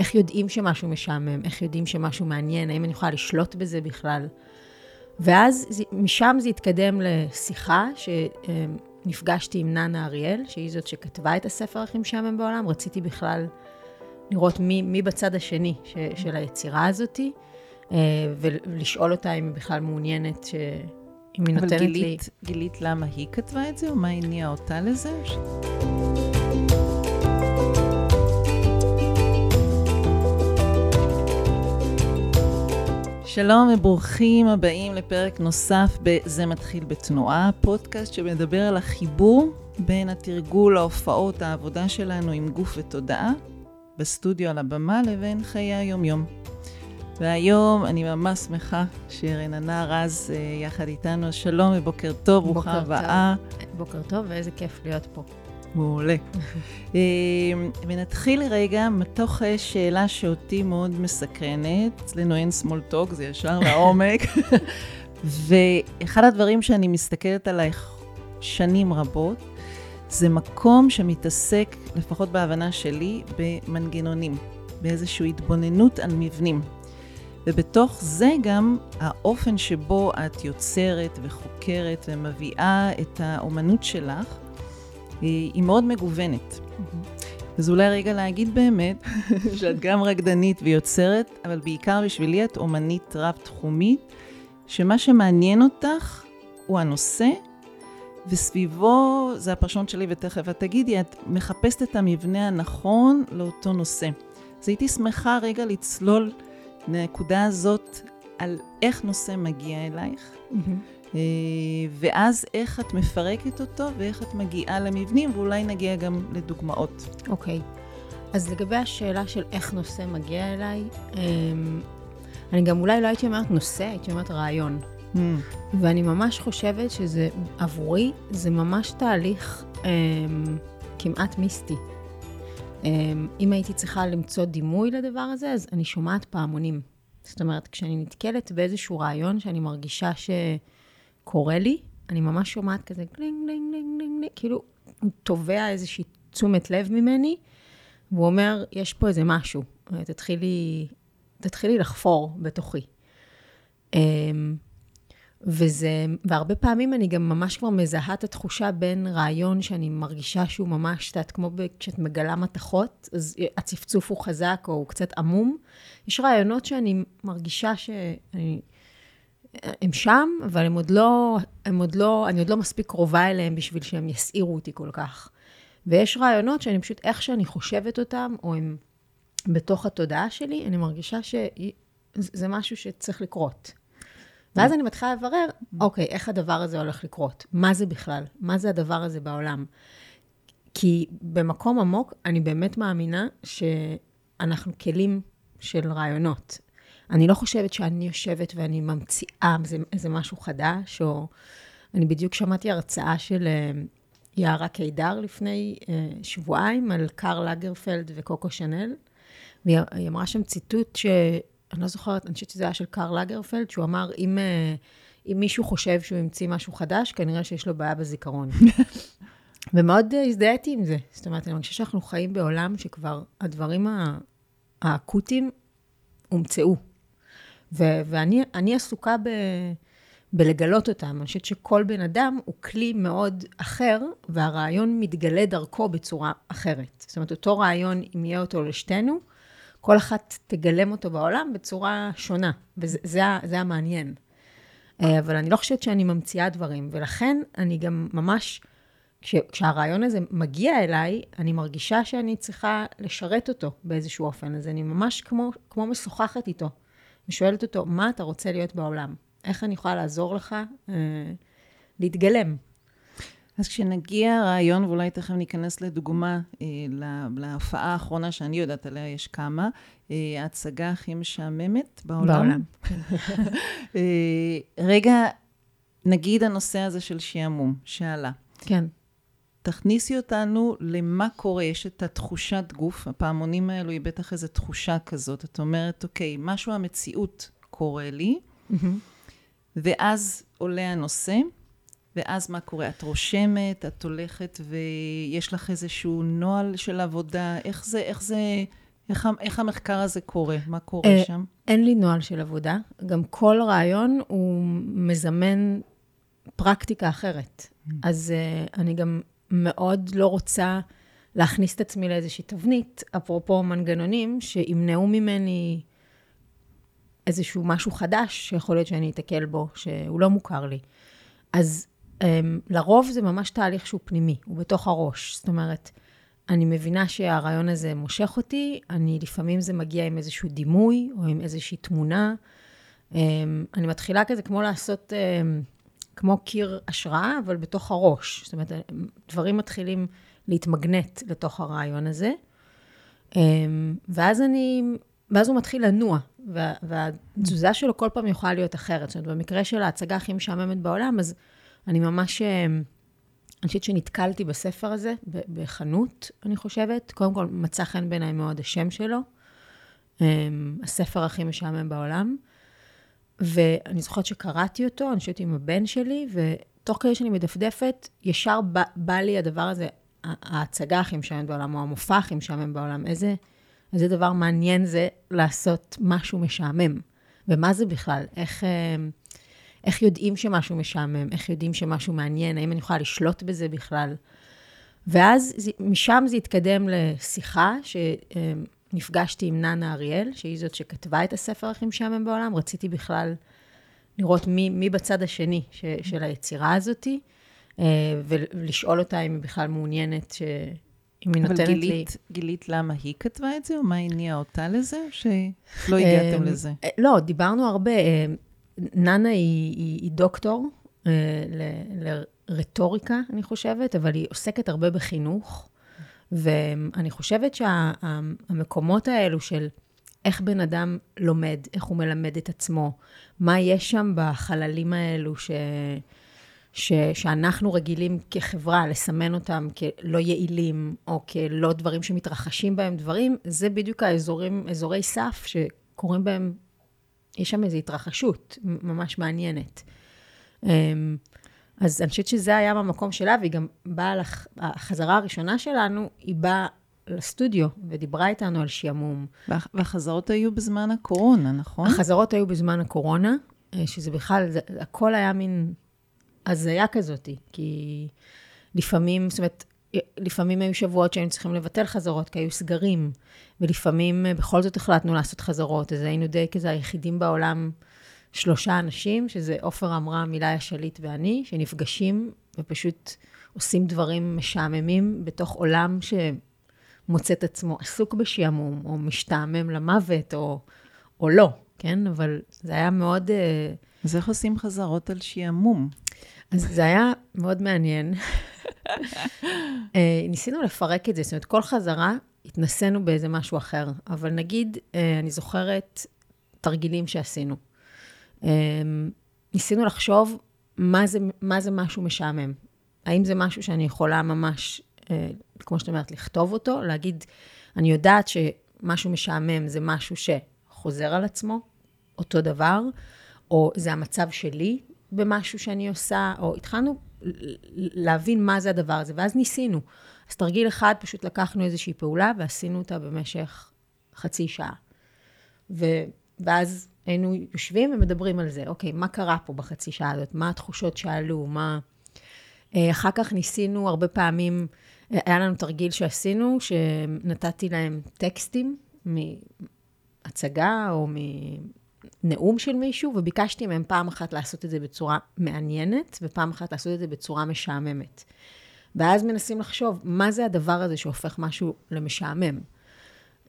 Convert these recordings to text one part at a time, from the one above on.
איך יודעים שמשהו משעמם, איך יודעים שמשהו מעניין, האם אני יכולה לשלוט בזה בכלל. ואז משם זה התקדם לשיחה שנפגשתי עם ננה אריאל, שהיא זאת שכתבה את הספר הכי משעמם בעולם. רציתי בכלל לראות מי, מי בצד השני ש, של היצירה הזאתי, אה, ולשאול אותה אם היא בכלל מעוניינת, ש... אם היא נותנת גילית, לי... אבל גילית למה היא כתבה את זה, או מה הניע אותה לזה? שלום וברוכים הבאים לפרק נוסף ב"זה מתחיל בתנועה", פודקאסט שמדבר על החיבור בין התרגול, ההופעות, העבודה שלנו עם גוף ותודעה, בסטודיו על הבמה, לבין חיי היומיום. והיום אני ממש שמחה שרננה רז אה, יחד איתנו. שלום ובוקר טוב, ברוכה הבאה. בוקר טוב, ואיזה כיף להיות פה. מעולה. אה, ונתחיל רגע מתוך אה, שאלה שאותי מאוד מסקרנת. אצלנו אין small talk, זה ישר לעומק. ואחד הדברים שאני מסתכלת עלייך שנים רבות, זה מקום שמתעסק, לפחות בהבנה שלי, במנגנונים, באיזושהי התבוננות על מבנים. ובתוך זה גם האופן שבו את יוצרת וחוקרת ומביאה את האומנות שלך, היא מאוד מגוונת. אז אולי רגע להגיד באמת שאת גם רקדנית ויוצרת, אבל בעיקר בשבילי את אומנית רב-תחומית, שמה שמעניין אותך הוא הנושא, וסביבו, זה הפרשנות שלי ותכף את תגידי, את מחפשת את המבנה הנכון לאותו נושא. אז הייתי שמחה רגע לצלול לנקודה הזאת על איך נושא מגיע אלייך, mm-hmm. ואז איך את מפרקת אותו ואיך את מגיעה למבנים, ואולי נגיע גם לדוגמאות. אוקיי. Okay. אז לגבי השאלה של איך נושא מגיע אליי, אמ, אני גם אולי לא הייתי אומרת נושא, הייתי אומרת רעיון. Mm. ואני ממש חושבת שזה, עבורי, זה ממש תהליך um, כמעט מיסטי. אמ, אם הייתי צריכה למצוא דימוי לדבר הזה, אז אני שומעת פעמונים. זאת אומרת, כשאני נתקלת באיזשהו רעיון שאני מרגישה שקורה לי, אני ממש שומעת כזה גלינג, גלינג, גלינג, גלינג, כאילו, הוא תובע איזושהי תשומת לב ממני, והוא אומר, יש פה איזה משהו, תתחילי, תתחילי לחפור בתוכי. אמ, וזה, והרבה פעמים אני גם ממש כבר מזהה את התחושה בין רעיון שאני מרגישה שהוא ממש, את יודעת, כמו כשאת מגלה מתכות, אז הצפצוף הוא חזק או הוא קצת עמום. יש רעיונות שאני מרגישה שאני... הם שם, אבל הם עוד לא, הם עוד לא, אני עוד לא מספיק קרובה אליהם בשביל שהם יסעירו אותי כל כך. ויש רעיונות שאני פשוט, איך שאני חושבת אותם, או הם בתוך התודעה שלי, אני מרגישה שזה משהו שצריך לקרות. ואז אני מתחילה לברר, אוקיי, איך הדבר הזה הולך לקרות? מה זה בכלל? מה זה הדבר הזה בעולם? כי במקום עמוק, אני באמת מאמינה שאנחנו כלים של רעיונות. אני לא חושבת שאני יושבת ואני ממציאה איזה, איזה משהו חדש, או... אני בדיוק שמעתי הרצאה של אה, יערה קידר לפני אה, שבועיים על קארל לגרפלד וקוקו שנל, והיא אמרה שם ציטוט ש... אני לא זוכרת, אני חושבת שזה היה של קארל לגרפלד, שהוא אמר, אם, אה, אם מישהו חושב שהוא המציא משהו חדש, כנראה שיש לו בעיה בזיכרון. ומאוד הזדהיתי עם זה. זאת אומרת, אני חושבת שאנחנו חיים בעולם שכבר הדברים האקוטיים הומצאו. ו- ואני עסוקה ב... בלגלות אותם. אני חושבת שכל בן אדם הוא כלי מאוד אחר, והרעיון מתגלה דרכו בצורה אחרת. זאת אומרת, אותו רעיון, אם יהיה אותו לשתינו, כל אחת תגלם אותו בעולם בצורה שונה, וזה זה, המעניין. אה, אבל אני לא חושבת שאני ממציאה דברים, ולכן אני גם ממש, כש, כשהרעיון הזה מגיע אליי, אני מרגישה שאני צריכה לשרת אותו באיזשהו אופן. אז אני ממש כמו, כמו משוחחת איתו, ושואלת אותו, מה אתה רוצה להיות בעולם? איך אני יכולה לעזור לך אה, להתגלם? אז כשנגיע רעיון, ואולי תכף ניכנס לדוגמה אה, להופעה האחרונה שאני יודעת עליה, יש כמה, אה, ההצגה הכי משעממת בעולם. בעולם. אה, רגע, נגיד הנושא הזה של שעמום, שעלה. כן. תכניסי אותנו למה קורה, יש את התחושת גוף, הפעמונים האלו היא בטח איזו תחושה כזאת. את אומרת, אוקיי, משהו המציאות קורה לי, mm-hmm. ואז עולה הנושא. ואז מה קורה? את רושמת, את הולכת ויש לך איזשהו נוהל של עבודה, איך זה, איך זה, איך, איך המחקר הזה קורה? מה קורה uh, שם? אין לי נוהל של עבודה. גם כל רעיון הוא מזמן פרקטיקה אחרת. Mm. אז uh, אני גם מאוד לא רוצה להכניס את עצמי לאיזושהי תבנית, אפרופו מנגנונים, שימנעו ממני איזשהו משהו חדש שיכול להיות שאני אתקל בו, שהוא לא מוכר לי. אז um, לרוב זה ממש תהליך שהוא פנימי, הוא בתוך הראש. זאת אומרת, אני מבינה שהרעיון הזה מושך אותי, אני, לפעמים זה מגיע עם איזשהו דימוי או עם איזושהי תמונה. Um, אני מתחילה כזה כמו לעשות, um, כמו קיר השראה, אבל בתוך הראש. זאת אומרת, דברים מתחילים להתמגנט לתוך הרעיון הזה. Um, ואז אני, ואז הוא מתחיל לנוע, וה, והתזוזה שלו כל פעם יכולה להיות אחרת. זאת אומרת, במקרה של ההצגה הכי משעממת בעולם, אז אני ממש... אני חושבת שנתקלתי בספר הזה בחנות, אני חושבת. קודם כל, מצא חן בעיניי מאוד השם שלו. אמ, הספר הכי משעמם בעולם. ואני זוכרת שקראתי אותו, אני חושבת עם הבן שלי, ותוך כדי שאני מדפדפת, ישר בא, בא לי הדבר הזה, ההצגה הכי משעממת בעולם, או המופע הכי משעמם בעולם. איזה, איזה דבר מעניין זה לעשות משהו משעמם. ומה זה בכלל? איך... אמ, איך יודעים שמשהו משעמם? איך יודעים שמשהו מעניין? האם אני יכולה לשלוט בזה בכלל? ואז משם זה התקדם לשיחה, שנפגשתי עם ננה אריאל, שהיא זאת שכתבה את הספר הכי משעמם בעולם. רציתי בכלל לראות מי, מי בצד השני ש, של היצירה הזאתי, אה, ולשאול אותה אם היא בכלל מעוניינת ש... אם היא נותנת גילית, לי... אבל גילית למה היא כתבה את זה, או מה הניע אותה לזה, או שלא הגעתם אה, לזה? לא, דיברנו הרבה. אה, ננה היא, היא, היא דוקטור אה, לרטוריקה, אני חושבת, אבל היא עוסקת הרבה בחינוך. ואני חושבת שהמקומות שה, האלו של איך בן אדם לומד, איך הוא מלמד את עצמו, מה יש שם בחללים האלו ש, ש, שאנחנו רגילים כחברה לסמן אותם כלא יעילים, או כלא דברים שמתרחשים בהם דברים, זה בדיוק האזורים, אזורי סף שקורים בהם יש שם איזו התרחשות ממש מעניינת. אז אני חושבת שזה היה במקום שלה, והיא גם באה, לח... החזרה הראשונה שלנו, היא באה לסטודיו ודיברה איתנו על שעמום. והחזרות היו בזמן הקורונה, נכון? החזרות היו בזמן הקורונה, אה, שזה בכלל, זה, הכל היה מין הזיה כזאת, כי לפעמים, זאת אומרת, לפעמים היו שבועות שהיינו צריכים לבטל חזרות, כי היו סגרים, ולפעמים אה, בכל זאת החלטנו לעשות חזרות, אז היינו די כזה היחידים בעולם, שלושה אנשים, שזה עופר אמרה, מילה השליט ואני, שנפגשים ופשוט עושים דברים משעממים בתוך עולם שמוצא את עצמו עסוק בשעמום, או משתעמם למוות, או, או לא, כן? אבל זה היה מאוד... אה, אז איך עושים חזרות על שעמום? אז זה היה מאוד מעניין. אה, ניסינו לפרק את זה, זאת אומרת, כל חזרה התנסינו באיזה משהו אחר, אבל נגיד, אה, אני זוכרת תרגילים שעשינו. אה, ניסינו לחשוב מה זה, מה זה משהו משעמם. האם זה משהו שאני יכולה ממש, כמו שאת אומרת, לכתוב אותו, להגיד, אני יודעת שמשהו משעמם זה משהו שחוזר על עצמו, אותו דבר, או זה המצב שלי במשהו שאני עושה, או התחלנו להבין מה זה הדבר הזה, ואז ניסינו. אז תרגיל אחד, פשוט לקחנו איזושהי פעולה ועשינו אותה במשך חצי שעה. ו... ואז היינו יושבים ומדברים על זה, אוקיי, מה קרה פה בחצי שעה הזאת? מה התחושות שעלו? מה... אה, אחר כך ניסינו הרבה פעמים, היה לנו תרגיל שעשינו, שנתתי להם טקסטים מהצגה או נאום של מישהו, וביקשתי מהם פעם אחת לעשות את זה בצורה מעניינת, ופעם אחת לעשות את זה בצורה משעממת. ואז מנסים לחשוב, מה זה הדבר הזה שהופך משהו למשעמם?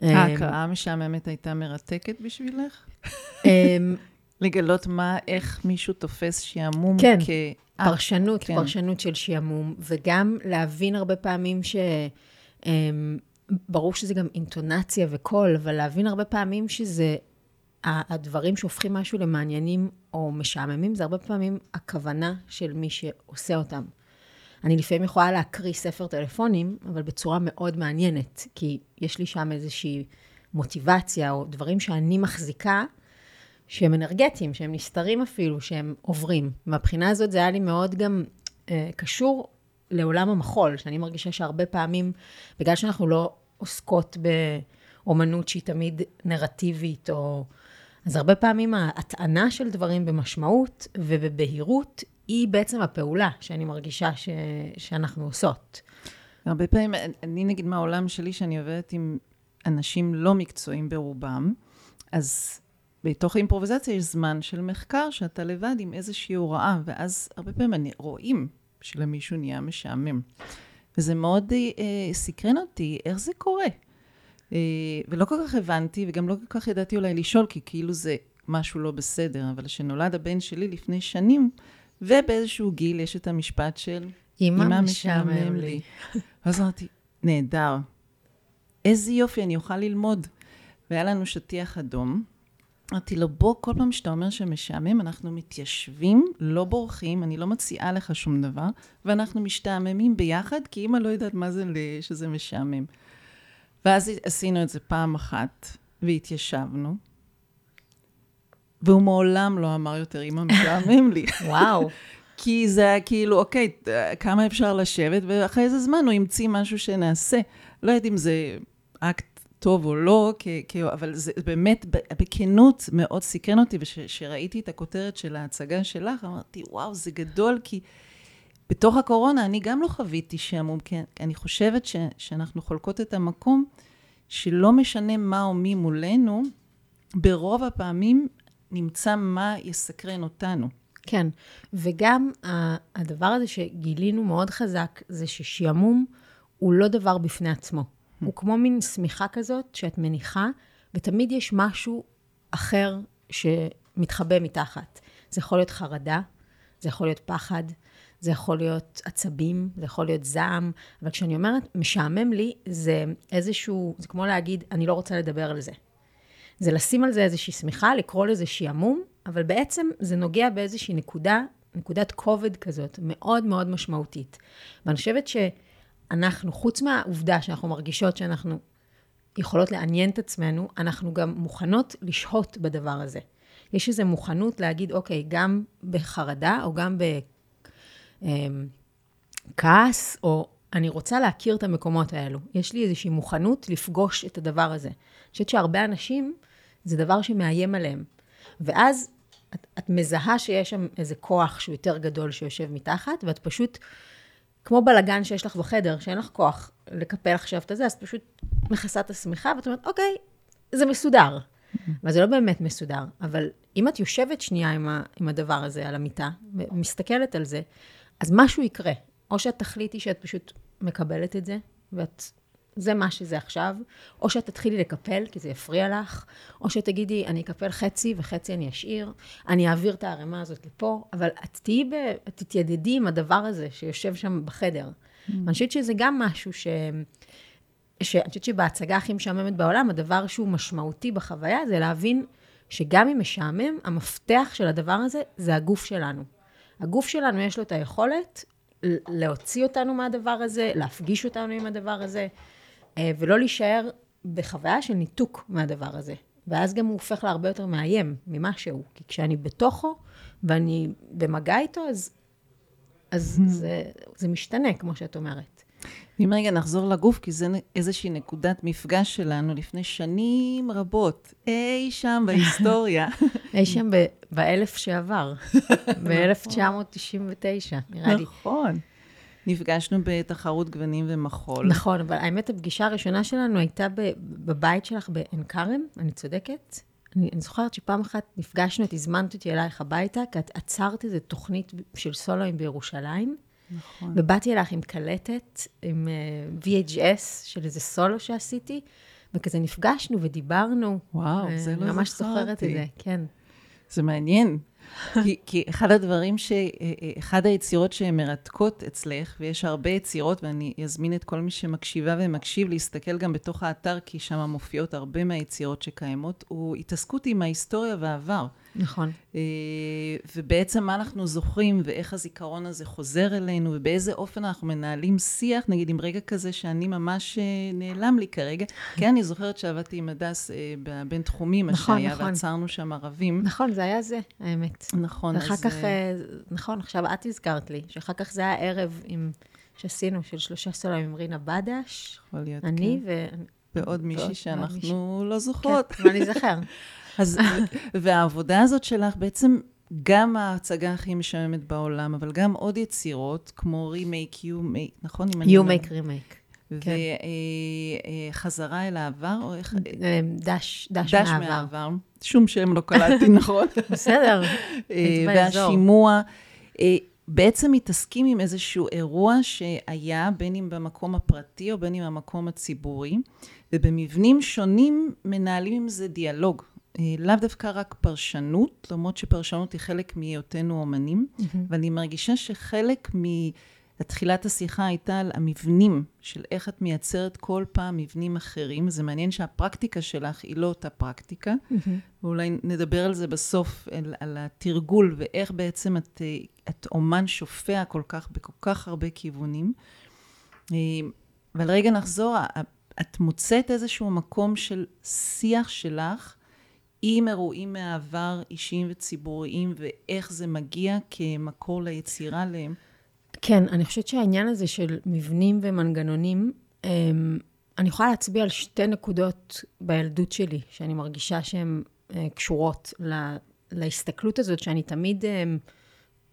ההקראה המשעממת הייתה מרתקת בשבילך? אמ, לגלות מה, איך מישהו תופס שעמום כן, כ... פרשנות, כן. פרשנות של שעמום, וגם להבין הרבה פעמים ש... אמ, ברור שזה גם אינטונציה וקול, אבל להבין הרבה פעמים שזה הדברים שהופכים משהו למעניינים או משעממים, זה הרבה פעמים הכוונה של מי שעושה אותם. אני לפעמים יכולה להקריא ספר טלפונים, אבל בצורה מאוד מעניינת, כי יש לי שם איזושהי מוטיבציה, או דברים שאני מחזיקה, שהם אנרגטיים, שהם נסתרים אפילו, שהם עוברים. מהבחינה הזאת זה היה לי מאוד גם אה, קשור לעולם המחול, שאני מרגישה שהרבה פעמים, בגלל שאנחנו לא עוסקות ב... אומנות שהיא תמיד נרטיבית, או... אז הרבה פעמים ההטענה של דברים במשמעות ובבהירות, היא בעצם הפעולה שאני מרגישה ש... שאנחנו עושות. הרבה פעמים, אני נגיד מהעולם שלי, שאני עובדת עם אנשים לא מקצועיים ברובם, אז בתוך האימפרוביזציה יש זמן של מחקר שאתה לבד עם איזושהי הוראה, ואז הרבה פעמים רואים שלמישהו נהיה משעמם. וזה מאוד אה, סקרן אותי, איך זה קורה? אה, ולא כל כך הבנתי, וגם לא כל כך ידעתי אולי לשאול, כי כאילו זה משהו לא בסדר, אבל כשנולד הבן שלי לפני שנים, ובאיזשהו גיל יש את המשפט של, אמא משעמם לי. אז אמרתי, נהדר. איזה יופי, אני אוכל ללמוד. והיה לנו שטיח אדום. אמרתי לו, בוא, כל פעם שאתה אומר שמשעמם, אנחנו מתיישבים, לא בורחים, אני לא מציעה לך שום דבר, ואנחנו משתעממים ביחד, כי אמא לא יודעת מה זה שזה משעמם. ואז עשינו את זה פעם אחת, והתיישבנו, והוא מעולם לא אמר יותר, אמא משעמם לי. וואו. כי זה היה כאילו, אוקיי, כמה אפשר לשבת, ואחרי איזה זמן הוא המציא משהו שנעשה. לא יודעת אם זה אקט טוב או לא, כ- כ- אבל זה באמת, בכנות, מאוד סקרן אותי, וכשראיתי את הכותרת של ההצגה שלך, אמרתי, וואו, זה גדול, כי בתוך הקורונה אני גם לא חוויתי שעמום, כי אני חושבת ש- שאנחנו חולקות את המקום, שלא משנה מה או מי מולנו, ברוב הפעמים נמצא מה יסקרן אותנו. כן, וגם הדבר הזה שגילינו מאוד חזק, זה ששעמום הוא לא דבר בפני עצמו. הוא כמו מין שמיכה כזאת שאת מניחה, ותמיד יש משהו אחר שמתחבא מתחת. זה יכול להיות חרדה, זה יכול להיות פחד, זה יכול להיות עצבים, זה יכול להיות זעם, אבל כשאני אומרת משעמם לי, זה איזשהו, זה כמו להגיד, אני לא רוצה לדבר על זה. זה לשים על זה איזושהי שמיכה, לקרוא לזה שעמום, אבל בעצם זה נוגע באיזושהי נקודה, נקודת כובד כזאת, מאוד מאוד משמעותית. ואני חושבת שאנחנו, חוץ מהעובדה שאנחנו מרגישות שאנחנו יכולות לעניין את עצמנו, אנחנו גם מוכנות לשהות בדבר הזה. יש איזו מוכנות להגיד, אוקיי, גם בחרדה או גם בכעס, או אני רוצה להכיר את המקומות האלו. יש לי איזושהי מוכנות לפגוש את הדבר הזה. אני חושבת שהרבה אנשים, זה דבר שמאיים עליהם. ואז את, את מזהה שיש שם איזה כוח שהוא יותר גדול שיושב מתחת, ואת פשוט, כמו בלגן שיש לך בחדר, שאין לך כוח לקפל עכשיו את הזה, אז את פשוט מכסה את השמיכה, ואת אומרת, אוקיי, זה מסודר. אבל זה לא באמת מסודר. אבל אם את יושבת שנייה עם, ה, עם הדבר הזה על המיטה, ומסתכלת על זה, אז משהו יקרה. או שאת תחליטי שאת פשוט מקבלת את זה, ואת זה מה שזה עכשיו, או שאת תתחילי לקפל, כי זה יפריע לך, או שתגידי, אני אקפל חצי וחצי אני אשאיר, אני אעביר את הערימה הזאת לפה, אבל את תהיי, ב... את תתיידדי עם הדבר הזה שיושב שם בחדר. Mm. אני חושבת שזה גם משהו ש... שאני חושבת שבהצגה הכי משעממת בעולם, הדבר שהוא משמעותי בחוויה זה להבין שגם אם משעמם, המפתח של הדבר הזה זה הגוף שלנו. הגוף שלנו יש לו את היכולת להוציא אותנו מהדבר הזה, להפגיש אותנו עם הדבר הזה. אה, ולא להישאר בחוויה של ניתוק מהדבר הזה. ואז גם הוא הופך להרבה יותר מאיים ממה שהוא. כי כשאני בתוכו ואני במגע איתו, אז, אז hmm. זה, זה משתנה, כמו שאת אומרת. אם רגע נחזור לגוף, כי זה איזושהי נקודת מפגש שלנו לפני שנים רבות, אי שם בהיסטוריה. אי שם באלף שעבר, ב-1999, נראה לי. נכון. נפגשנו בתחרות גוונים ומחול. נכון, אבל האמת, הפגישה הראשונה שלנו הייתה בבית שלך בעין כרם, אני צודקת? אני, אני זוכרת שפעם אחת נפגשנו, את הזמנת אותי אלייך הביתה, כי את עצרת איזו תוכנית של סולואים בירושלים. נכון. ובאתי אלייך עם קלטת, עם uh, אה, VHS של איזה סולו שעשיתי, וכזה נפגשנו ודיברנו. וואו, זה לא זכרתי. ממש זוכרת את זה, כן. זה מעניין. כי, כי אחד הדברים, ש, אה, אה, אחד היצירות שהן מרתקות אצלך, ויש הרבה יצירות, ואני אזמין את כל מי שמקשיבה ומקשיב להסתכל גם בתוך האתר, כי שם מופיעות הרבה מהיצירות שקיימות, הוא התעסקות עם ההיסטוריה והעבר. נכון. אה, ובעצם מה אנחנו זוכרים, ואיך הזיכרון הזה חוזר אלינו, ובאיזה אופן אנחנו מנהלים שיח, נגיד עם רגע כזה שאני ממש נעלם לי כרגע. כן, אני זוכרת שעבדתי עם הדס בבין-תחומי, מה נכון, שהיה, נכון. ועצרנו שם ערבים. נכון, זה היה זה, האמת. נכון. ואחר אז... כך, אה, נכון, עכשיו את הזכרת לי, שאחר כך זה היה ערב עם, שעשינו, של שלושה סולמים עם רינה בדש, יכול להיות, אני כן. ועוד מישהי ועוד שאנחנו מישהי. לא זוכרות. כן, ואני זוכר. אז, והעבודה הזאת שלך בעצם, גם ההצגה הכי משעממת בעולם, אבל גם עוד יצירות, כמו רימייק, you make, נכון? make remake. כן. וחזרה אל העבר, או איך... אה, דש, דש דש מהעבר. מהעבר. שום שם לא קלטתי, נכון? בסדר. אה. והשימוע, אה, בעצם מתעסקים עם איזשהו אירוע שהיה, בין אם במקום הפרטי או בין אם במקום הציבורי, ובמבנים שונים מנהלים עם זה דיאלוג. אה, לאו דווקא רק פרשנות, למרות שפרשנות היא חלק מהיותנו אומנים, ואני מרגישה שחלק מ... תחילת השיחה הייתה על המבנים, של איך את מייצרת כל פעם מבנים אחרים. זה מעניין שהפרקטיקה שלך היא לא אותה פרקטיקה, ואולי נדבר על זה בסוף, על, על התרגול, ואיך בעצם את, אה, את אומן שופע כל כך, בכל כך הרבה כיוונים. אה, אבל רגע נחזור, את מוצאת איזשהו מקום של שיח שלך עם אירועים מהעבר, אישיים וציבוריים, ואיך זה מגיע כמקור ליצירה להם. כן, אני חושבת שהעניין הזה של מבנים ומנגנונים, אמ, אני יכולה להצביע על שתי נקודות בילדות שלי, שאני מרגישה שהן אה, קשורות לה, להסתכלות הזאת, שאני תמיד אמ,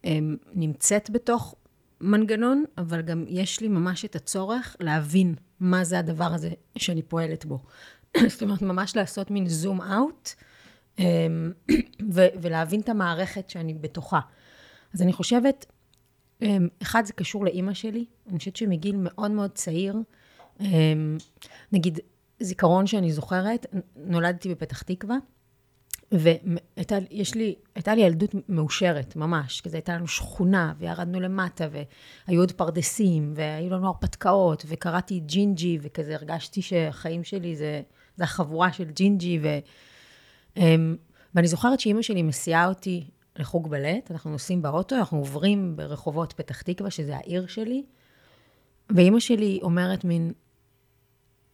אמ, נמצאת בתוך מנגנון, אבל גם יש לי ממש את הצורך להבין מה זה הדבר הזה שאני פועלת בו. זאת אומרת, ממש לעשות מין זום אאוט, ולהבין את המערכת שאני בתוכה. אז אני חושבת, אמ, אחד, זה קשור לאימא שלי. אני חושבת שמגיל מאוד מאוד צעיר, אמ, נגיד, זיכרון שאני זוכרת, נולדתי בפתח תקווה, והייתה לי, הייתה לי ילדות מאושרת, ממש. כזה הייתה לנו שכונה, וירדנו למטה, והיו עוד פרדסים, והיו לנו הרפתקאות, וקראתי ג'ינג'י, וכזה הרגשתי שהחיים שלי זה, זה החבורה של ג'ינג'י, ו, אמ, ואני זוכרת שאימא שלי מסיעה אותי לחוג בלט, אנחנו נוסעים באוטו, אנחנו עוברים ברחובות פתח תקווה, שזה העיר שלי, ואימא שלי אומרת מין,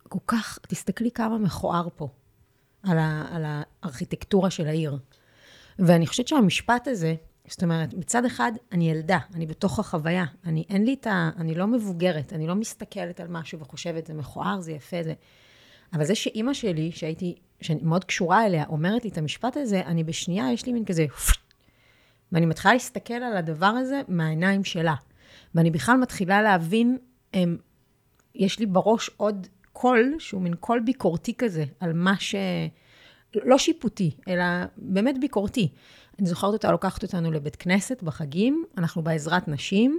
כל כך, תסתכלי כמה מכוער פה, על, ה, על הארכיטקטורה של העיר. ואני חושבת שהמשפט הזה, זאת אומרת, מצד אחד, אני ילדה, אני בתוך החוויה, אני, אין לי את ה... אני לא מבוגרת, אני לא מסתכלת על משהו וחושבת, זה מכוער, זה יפה, זה... אבל זה שאימא שלי, שהייתי, שאני מאוד קשורה אליה, אומרת לי את המשפט הזה, אני בשנייה, יש לי מין כזה, ואני מתחילה להסתכל על הדבר הזה מהעיניים שלה. ואני בכלל מתחילה להבין, הם, יש לי בראש עוד קול, שהוא מין קול ביקורתי כזה, על מה ש... לא שיפוטי, אלא באמת ביקורתי. אני זוכרת אותה לוקחת אותנו לבית כנסת בחגים, אנחנו בעזרת נשים,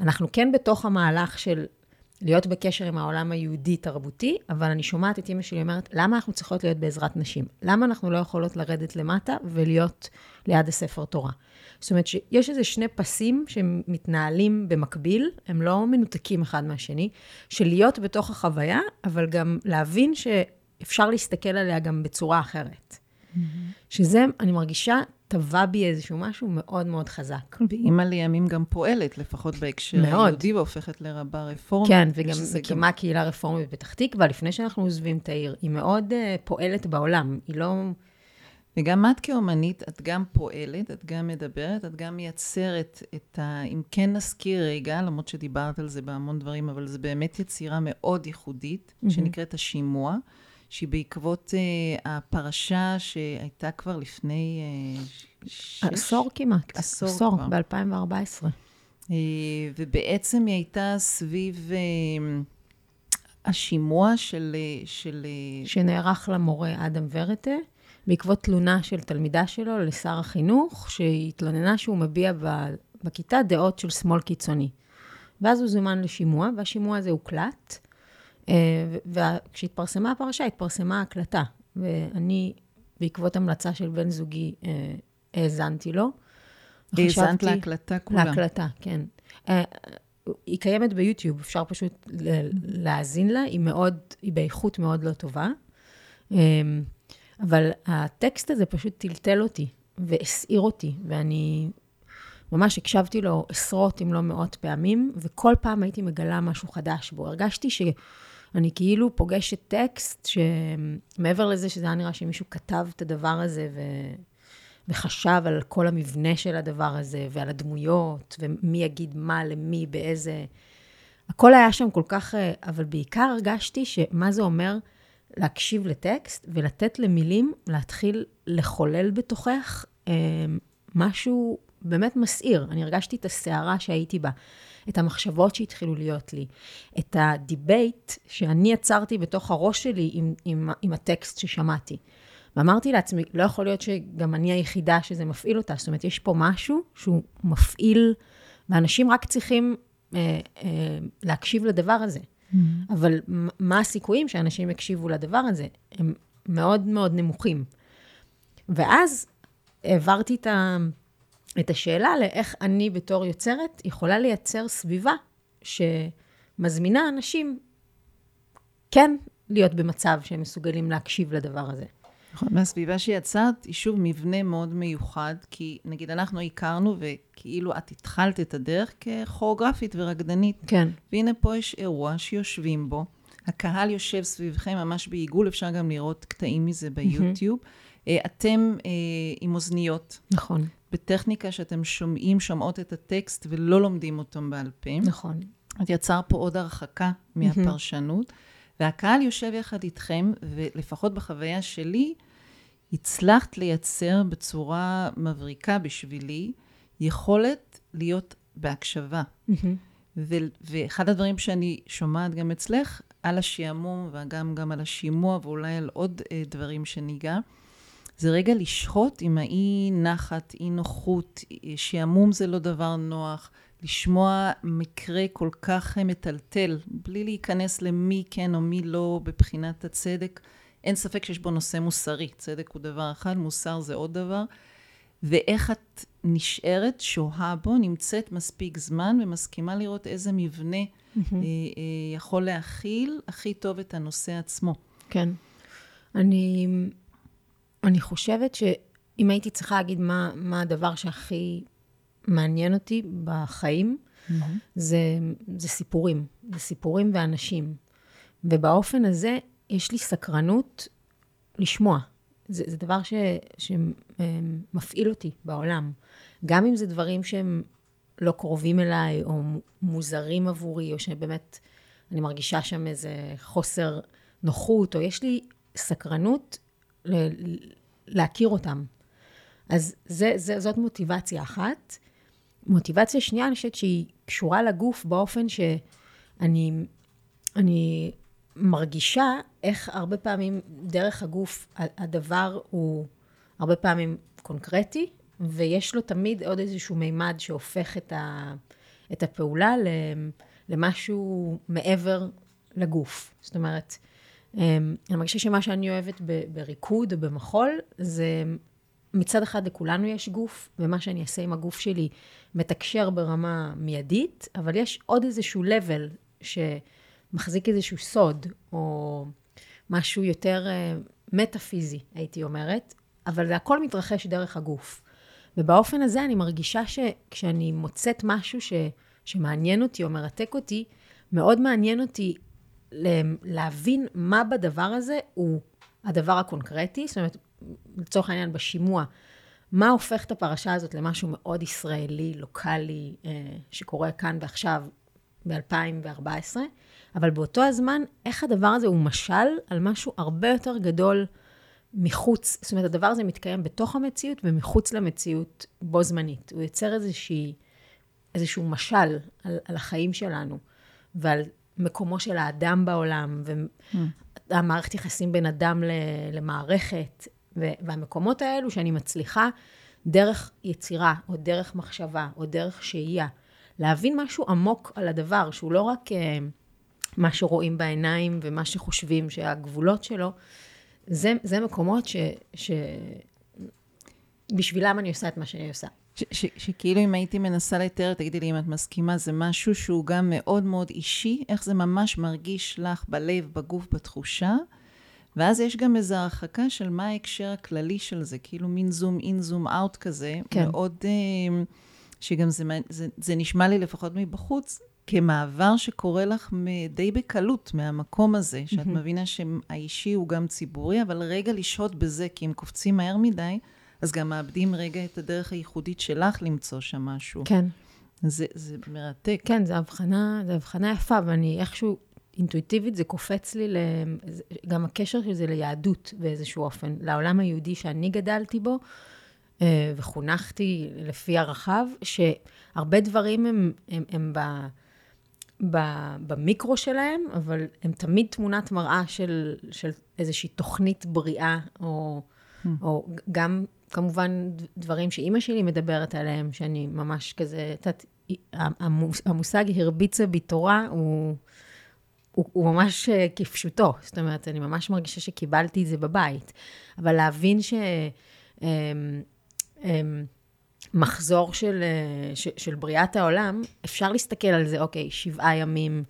אנחנו כן בתוך המהלך של להיות בקשר עם העולם היהודי-תרבותי, אבל אני שומעת את אימא שלי אומרת, למה אנחנו צריכות להיות בעזרת נשים? למה אנחנו לא יכולות לרדת למטה ולהיות ליד הספר תורה? זאת אומרת שיש איזה שני פסים שמתנהלים במקביל, הם לא מנותקים אחד מהשני, של להיות בתוך החוויה, אבל גם להבין שאפשר להסתכל עליה גם בצורה אחרת. שזה, אני מרגישה, טבע בי איזשהו משהו מאוד מאוד חזק. ואימא לימים גם פועלת, לפחות בהקשר. היהודי, והופכת לרבה רפורמית. כן, וגם מקימה קהילה רפורמית בפתח תקווה, לפני שאנחנו עוזבים את העיר. היא מאוד uh, פועלת בעולם, היא לא... וגם את כאומנית, את גם פועלת, את גם מדברת, את גם מייצרת את ה... אם כן נזכיר רגע, למרות שדיברת על זה בהמון דברים, אבל זו באמת יצירה מאוד ייחודית, mm-hmm. שנקראת השימוע, שהיא בעקבות uh, הפרשה שהייתה כבר לפני uh, שש... עשור כמעט. עשור עשור, כבר. ב-2014. Uh, ובעצם היא הייתה סביב uh, השימוע של... Uh, של uh, שנערך למורה אדם ורטה, בעקבות תלונה של תלמידה שלו לשר החינוך, שהתלוננה שהוא מביע בכיתה דעות של שמאל קיצוני. ואז הוא זומן לשימוע, והשימוע הזה הוקלט, וכשהתפרסמה הפרשה, התפרסמה ההקלטה. ואני, בעקבות המלצה של בן זוגי, האזנתי לו. האזנת להקלטה כולה. להקלטה, כן. היא קיימת ביוטיוב, אפשר פשוט להאזין לה, היא מאוד, היא באיכות מאוד לא טובה. אבל הטקסט הזה פשוט טלטל אותי והסעיר אותי, ואני ממש הקשבתי לו עשרות אם לא מאות פעמים, וכל פעם הייתי מגלה משהו חדש בו. הרגשתי שאני כאילו פוגשת טקסט שמעבר לזה שזה היה נראה שמישהו כתב את הדבר הזה ו... וחשב על כל המבנה של הדבר הזה, ועל הדמויות, ומי יגיד מה למי, באיזה... הכל היה שם כל כך... אבל בעיקר הרגשתי שמה זה אומר להקשיב לטקסט ולתת למילים להתחיל לחולל בתוכך אה, משהו באמת מסעיר. אני הרגשתי את הסערה שהייתי בה, את המחשבות שהתחילו להיות לי, את ה debate שאני יצרתי בתוך הראש שלי עם, עם, עם הטקסט ששמעתי. ואמרתי לעצמי, לא יכול להיות שגם אני היחידה שזה מפעיל אותה. זאת אומרת, יש פה משהו שהוא מפעיל, ואנשים רק צריכים אה, אה, להקשיב לדבר הזה. Mm-hmm. אבל מה הסיכויים שאנשים יקשיבו לדבר הזה? הם מאוד מאוד נמוכים. ואז העברתי את, ה, את השאלה לאיך אני בתור יוצרת יכולה לייצר סביבה שמזמינה אנשים כן להיות במצב שהם מסוגלים להקשיב לדבר הזה. נכון, והסביבה שיצרת היא שוב מבנה מאוד מיוחד, כי נגיד אנחנו הכרנו וכאילו את התחלת את הדרך ככוריאוגרפית ורקדנית. כן. והנה פה יש אירוע שיושבים בו, הקהל יושב סביבכם ממש בעיגול, אפשר גם לראות קטעים מזה ביוטיוב. אה, אתם אה, עם אוזניות. נכון. בטכניקה שאתם שומעים, שומעות את הטקסט ולא לומדים אותם בעל פה. נכון. את יצר פה עוד הרחקה מהפרשנות. והקהל יושב יחד איתכם, ולפחות בחוויה שלי, הצלחת לייצר בצורה מבריקה בשבילי יכולת להיות בהקשבה. ו- ואחד הדברים שאני שומעת גם אצלך, על השעמום וגם גם על השימוע ואולי על עוד אה, דברים שניגע, זה רגע לשהות עם האי נחת, אי נוחות, שעמום זה לא דבר נוח, לשמוע מקרה כל כך מטלטל, בלי להיכנס למי כן או מי לא בבחינת הצדק. אין ספק שיש בו נושא מוסרי. צדק הוא דבר אחד, מוסר זה עוד דבר. ואיך את נשארת, שוהה בו, נמצאת מספיק זמן ומסכימה לראות איזה מבנה mm-hmm. אה, אה, יכול להכיל הכי טוב את הנושא עצמו. כן. אני, אני חושבת שאם הייתי צריכה להגיד מה, מה הדבר שהכי מעניין אותי בחיים, mm-hmm. זה, זה סיפורים. זה סיפורים ואנשים. ובאופן הזה, יש לי סקרנות לשמוע. זה, זה דבר ש, שמפעיל אותי בעולם. גם אם זה דברים שהם לא קרובים אליי, או מוזרים עבורי, או שבאמת אני מרגישה שם איזה חוסר נוחות, או יש לי סקרנות להכיר אותם. אז זה, זה, זאת מוטיבציה אחת. מוטיבציה שנייה, אני חושבת שהיא קשורה לגוף באופן שאני אני מרגישה איך הרבה פעמים דרך הגוף הדבר הוא הרבה פעמים קונקרטי, ויש לו תמיד עוד איזשהו מימד שהופך את, ה, את הפעולה למשהו מעבר לגוף. זאת אומרת, אני מרגישה שמה שאני אוהבת בריקוד או במחול, זה מצד אחד לכולנו יש גוף, ומה שאני אעשה עם הגוף שלי מתקשר ברמה מיידית, אבל יש עוד איזשהו level שמחזיק איזשהו סוד, או משהו יותר uh, מטאפיזי, הייתי אומרת, אבל זה הכל מתרחש דרך הגוף. ובאופן הזה אני מרגישה שכשאני מוצאת משהו ש, שמעניין אותי או מרתק אותי, מאוד מעניין אותי להבין מה בדבר הזה הוא הדבר הקונקרטי, זאת אומרת, לצורך העניין בשימוע, מה הופך את הפרשה הזאת למשהו מאוד ישראלי, לוקאלי, אה, שקורה כאן ועכשיו ב-2014, אבל באותו הזמן, איך הדבר הזה הוא משל על משהו הרבה יותר גדול מחוץ, זאת אומרת, הדבר הזה מתקיים בתוך המציאות ומחוץ למציאות בו זמנית. הוא יוצר איזושהי, איזשהו משל על, על החיים שלנו ועל מקומו של האדם בעולם, והמערכת יחסים בין אדם למערכת, והמקומות האלו שאני מצליחה דרך יצירה, או דרך מחשבה, או דרך שהייה, להבין משהו עמוק על הדבר, שהוא לא רק uh, מה שרואים בעיניים ומה שחושבים שהגבולות שלו, זה, זה מקומות ש, ש... בשבילם אני עושה את מה שאני עושה. שכאילו אם הייתי מנסה לתאר, תגידי לי אם את מסכימה, זה משהו שהוא גם מאוד מאוד אישי, איך זה ממש מרגיש לך בלב, בגוף, בתחושה, ואז יש גם איזו הרחקה של מה ההקשר הכללי של זה, כאילו מין זום אין, זום אאוט כזה, כן. מאוד, אה, שגם זה, זה, זה נשמע לי לפחות מבחוץ, כמעבר שקורה לך די בקלות מהמקום הזה, שאת מבינה שהאישי הוא גם ציבורי, אבל רגע לשהות בזה, כי אם קופצים מהר מדי, אז גם מאבדים רגע את הדרך הייחודית שלך למצוא שם משהו. כן. זה, זה מרתק. כן, זו הבחנה, זו הבחנה יפה, ואני איכשהו אינטואיטיבית זה קופץ לי, גם הקשר של זה ליהדות באיזשהו אופן, לעולם היהודי שאני גדלתי בו, אה, וחונכתי לפי הרחב, שהרבה דברים הם, הם, הם ב, ב, במיקרו שלהם, אבל הם תמיד תמונת מראה של, של איזושהי תוכנית בריאה, או, mm. או גם כמובן דברים שאימא שלי מדברת עליהם, שאני ממש כזה, את יודעת, המושג הרביצה בי תורה הוא... הוא, הוא ממש אה, כפשוטו, זאת אומרת, אני ממש מרגישה שקיבלתי את זה בבית. אבל להבין ש... אמ, אמ, מחזור של, אה, של, של בריאת העולם, אפשר להסתכל על זה, אוקיי, שבעה ימים,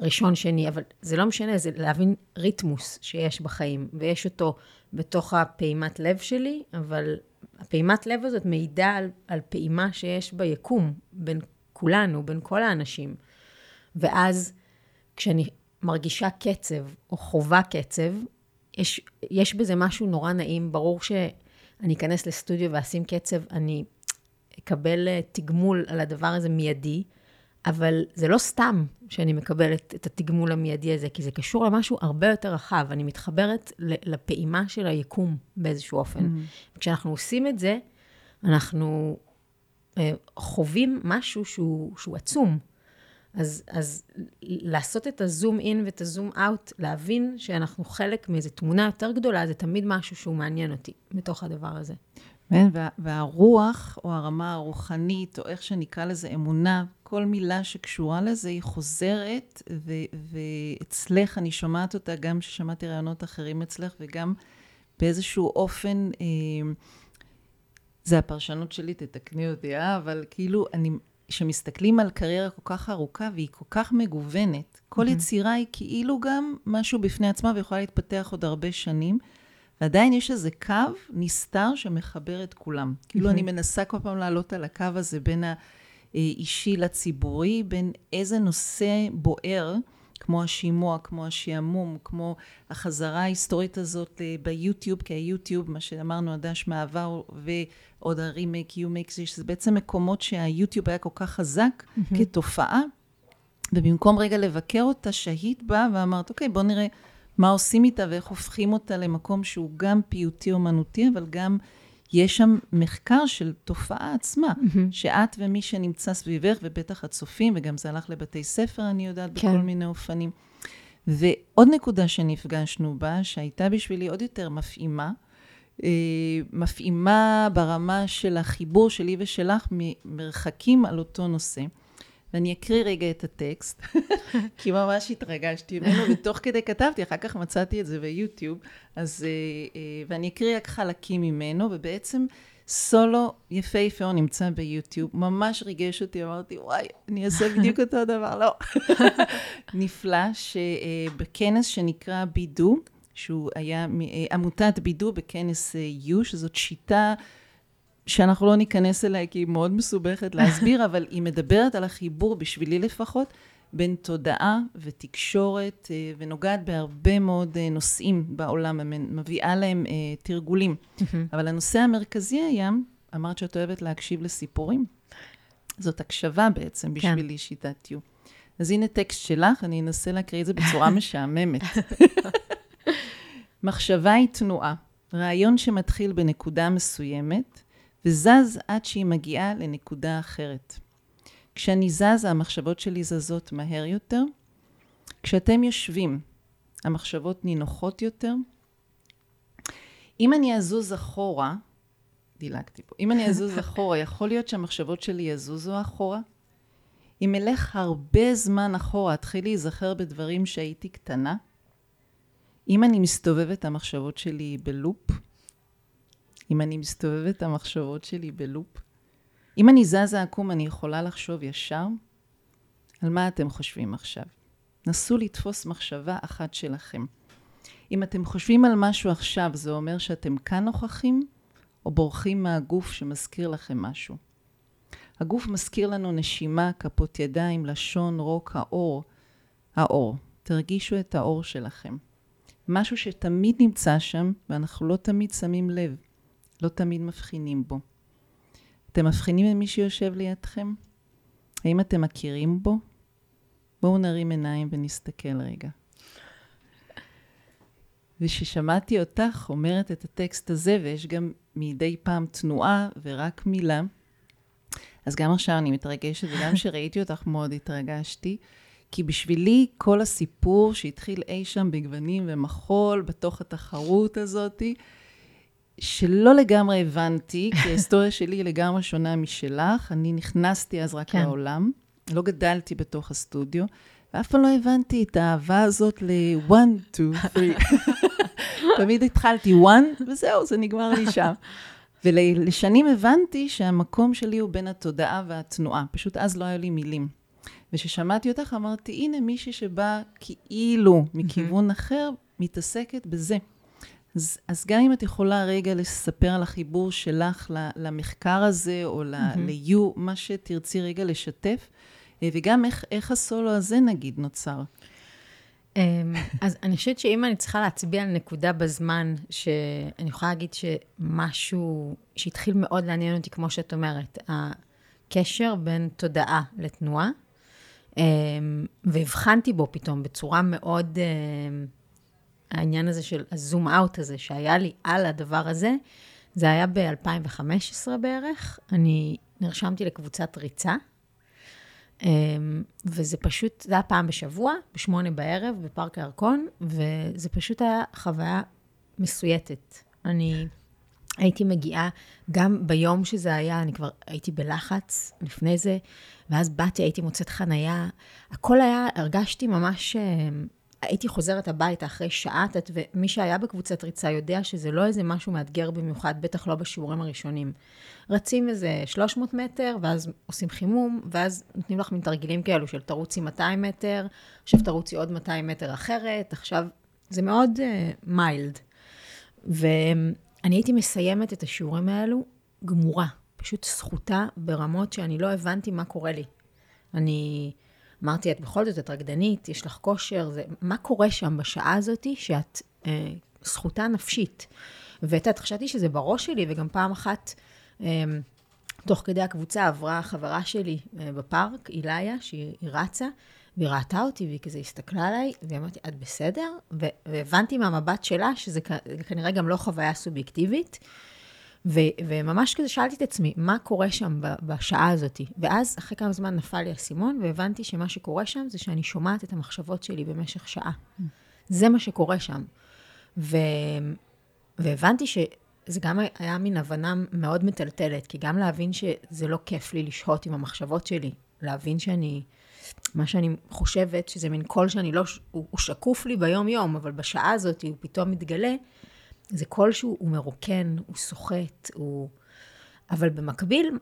ראשון, שני, אבל זה לא משנה, זה להבין ריתמוס שיש בחיים, ויש אותו בתוך הפעימת לב שלי, אבל הפעימת לב הזאת מעידה על, על פעימה שיש ביקום, בין כולנו, בין כל האנשים. ואז כשאני מרגישה קצב, או חווה קצב, יש, יש בזה משהו נורא נעים. ברור שאני אכנס לסטודיו ואשים קצב, אני אקבל אה, תגמול על הדבר הזה מיידי, אבל זה לא סתם שאני מקבלת את התגמול המיידי הזה, כי זה קשור למשהו הרבה יותר רחב. אני מתחברת לפעימה של היקום באיזשהו אופן. Mm-hmm. כשאנחנו עושים את זה, אנחנו אה, חווים משהו שהוא, שהוא עצום. אז, אז לעשות את הזום אין ואת הזום אאוט, להבין שאנחנו חלק מאיזו תמונה יותר גדולה, זה תמיד משהו שהוא מעניין אותי בתוך הדבר הזה. כן, וה, והרוח, או הרמה הרוחנית, או איך שנקרא לזה, אמונה, כל מילה שקשורה לזה, היא חוזרת, ו, ואצלך, אני שומעת אותה גם כששמעתי רעיונות אחרים אצלך, וגם באיזשהו אופן, אה, זה הפרשנות שלי, תתקני אותי, אה? אבל כאילו, אני, כשמסתכלים על קריירה כל כך ארוכה והיא כל כך מגוונת, כל mm-hmm. יצירה היא כאילו גם משהו בפני עצמה ויכולה להתפתח עוד הרבה שנים, ועדיין יש איזה קו נסתר שמחבר את כולם. כאילו אני מנסה כל פעם לעלות על הקו הזה בין האישי לציבורי, בין איזה נושא בוער, כמו השימוע, כמו השעמום, כמו החזרה ההיסטורית הזאת אה, ביוטיוב, כי היוטיוב, מה שאמרנו, הדש מעבר ועוד הרימייק, יומייק, זה בעצם מקומות שהיוטיוב היה כל כך חזק mm-hmm. כתופעה, ובמקום רגע לבקר אותה, שהית בה ואמרת, אוקיי, בוא נראה מה עושים איתה ואיך הופכים אותה למקום שהוא גם פיוטי אומנותי, אבל גם יש שם מחקר של תופעה עצמה, mm-hmm. שאת ומי שנמצא סביבך, ובטח הצופים, וגם זה הלך לבתי ספר, אני יודעת, כן. בכל מיני אופנים. ועוד נקודה שנפגשנו בה, שהייתה בשבילי עוד יותר מפעימה, אה, מפעימה ברמה של החיבור שלי ושלך ממרחקים על אותו נושא. ואני אקריא רגע את הטקסט, כי ממש התרגשתי ממנו, ותוך כדי כתבתי, אחר כך מצאתי את זה ביוטיוב, אז, אה, אה, ואני אקריא רק חלקים ממנו, ובעצם סולו יפהפה, הוא נמצא ביוטיוב, ממש ריגש אותי, אמרתי, וואי, אני אעשה בדיוק אותו דבר, לא. נפלא, שבכנס שנקרא בידו, שהוא היה עמותת בידו בכנס יו, שזאת שיטה שאנחנו לא ניכנס אליה כי היא מאוד מסובכת להסביר, אבל היא מדברת על החיבור, בשבילי לפחות, בין תודעה ותקשורת, אה, ונוגעת בהרבה מאוד אה, נושאים בעולם, מביאה להם אה, תרגולים. אבל הנושא המרכזי היה, אמרת שאת אוהבת להקשיב לסיפורים. זאת הקשבה בעצם בשבילי, כן. שיטת יו. אז הנה טקסט שלך, אני אנסה להקריא את זה בצורה משעממת. מחשבה היא תנועה, רעיון שמתחיל בנקודה מסוימת, וזז עד שהיא מגיעה לנקודה אחרת. כשאני זז, המחשבות שלי זזות מהר יותר. כשאתם יושבים, המחשבות נינוחות יותר. אם אני אזוז אחורה, דילגתי פה, אם אני אזוז אחורה, יכול להיות שהמחשבות שלי יזוזו אחורה? אם אלך הרבה זמן אחורה, אתחיל להיזכר בדברים שהייתי קטנה? אם אני מסתובבת, המחשבות שלי בלופ? אם אני מסתובבת את המחשבות שלי בלופ. אם אני זזה עקום, אני יכולה לחשוב ישר? על מה אתם חושבים עכשיו? נסו לתפוס מחשבה אחת שלכם. אם אתם חושבים על משהו עכשיו, זה אומר שאתם כאן נוכחים, או בורחים מהגוף שמזכיר לכם משהו. הגוף מזכיר לנו נשימה, כפות ידיים, לשון, רוק, האור. האור. תרגישו את האור שלכם. משהו שתמיד נמצא שם, ואנחנו לא תמיד שמים לב. לא תמיד מבחינים בו. אתם מבחינים במי שיושב לידכם? האם אתם מכירים בו? בואו נרים עיניים ונסתכל רגע. וכששמעתי אותך אומרת את הטקסט הזה, ויש גם מדי פעם תנועה ורק מילה, אז גם עכשיו אני מתרגשת, וגם כשראיתי אותך מאוד התרגשתי, כי בשבילי כל הסיפור שהתחיל אי שם בגוונים ומחול, בתוך התחרות הזאתי, שלא לגמרי הבנתי, כי ההיסטוריה שלי היא לגמרי שונה משלך. אני נכנסתי אז רק כן. לעולם, לא גדלתי בתוך הסטודיו, ואף פעם לא הבנתי את האהבה הזאת ל-one, two, three. תמיד התחלתי one, וזהו, זה נגמר לי שם. ולשנים הבנתי שהמקום שלי הוא בין התודעה והתנועה. פשוט אז לא היו לי מילים. וכששמעתי אותך אמרתי, הנה מישהי שבאה כאילו מכיוון אחר, מתעסקת בזה. אז, אז גם אם את יכולה רגע לספר על החיבור שלך למחקר הזה, או ל-you, מה שתרצי רגע לשתף, אה, וגם איך, איך הסולו הזה נגיד נוצר. אמ, אז אני חושבת שאם אני צריכה להצביע על נקודה בזמן, שאני יכולה להגיד שמשהו שהתחיל מאוד לעניין אותי, כמו שאת אומרת, הקשר בין תודעה לתנועה, אמ, והבחנתי בו פתאום בצורה מאוד, אמ, העניין הזה של הזום אאוט הזה שהיה לי על הדבר הזה, זה היה ב-2015 בערך. אני נרשמתי לקבוצת ריצה, אמ, וזה פשוט, זה היה פעם בשבוע, בשמונה בערב, בפארק הירקון, וזה פשוט היה חוויה מסויטת. אני הייתי מגיעה, גם ביום שזה היה, אני כבר הייתי בלחץ לפני זה, ואז באתי, הייתי מוצאת חנייה, הכל היה, הרגשתי ממש, אמ, הייתי חוזרת הביתה אחרי שעה, ומי שהיה בקבוצת ריצה יודע שזה לא איזה משהו מאתגר במיוחד, בטח לא בשיעורים הראשונים. רצים איזה 300 מטר, ואז עושים חימום, ואז נותנים לך מין תרגילים כאלו של תרוצי 200 מטר, עכשיו תרוצי עוד 200 מטר אחרת, עכשיו, זה מאוד מיילד. Uh, ואני הייתי מסיימת את השיעורים האלו גמורה, פשוט זכותה ברמות שאני לא הבנתי מה קורה לי. אני אמרתי, את בכל זאת, את רקדנית, יש לך כושר, זה, מה קורה שם בשעה הזאת שאת אה, זכותה נפשית? ואת יודעת, חשבתי שזה בראש שלי, וגם פעם אחת, אה, תוך כדי הקבוצה עברה חברה שלי אה, בפארק, איליה, שהיא רצה, והיא ראתה אותי, והיא כזה הסתכלה עליי, ואמרתי, את בסדר? והבנתי מהמבט שלה שזה כנראה גם לא חוויה סובייקטיבית. ו- וממש כזה שאלתי את עצמי, מה קורה שם בשעה הזאת? ואז אחרי כמה זמן נפל לי האסימון, והבנתי שמה שקורה שם זה שאני שומעת את המחשבות שלי במשך שעה. זה מה שקורה שם. ו- והבנתי שזה גם היה מין הבנה מאוד מטלטלת, כי גם להבין שזה לא כיף לי לשהות עם המחשבות שלי, להבין שאני, מה שאני חושבת, שזה מין קול שאני לא, הוא, הוא שקוף לי ביום-יום, אבל בשעה הזאת הוא פתאום מתגלה, זה קול שהוא מרוקן, הוא סוחט, הוא... אבל במקביל,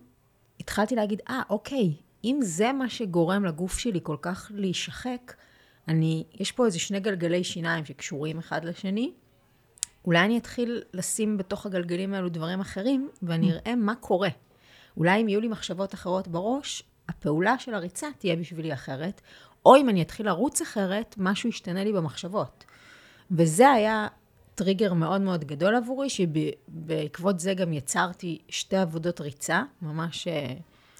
התחלתי להגיד, אה, ah, אוקיי, אם זה מה שגורם לגוף שלי כל כך להישחק, אני, יש פה איזה שני גלגלי שיניים שקשורים אחד לשני, אולי אני אתחיל לשים בתוך הגלגלים האלו דברים אחרים, ואני אראה מה קורה. אולי אם יהיו לי מחשבות אחרות בראש, הפעולה של הריצה תהיה בשבילי אחרת, או אם אני אתחיל לרוץ אחרת, משהו ישתנה לי במחשבות. וזה היה טריגר מאוד מאוד גדול עבורי, שבעקבות זה גם יצרתי שתי עבודות ריצה, ממש... אה,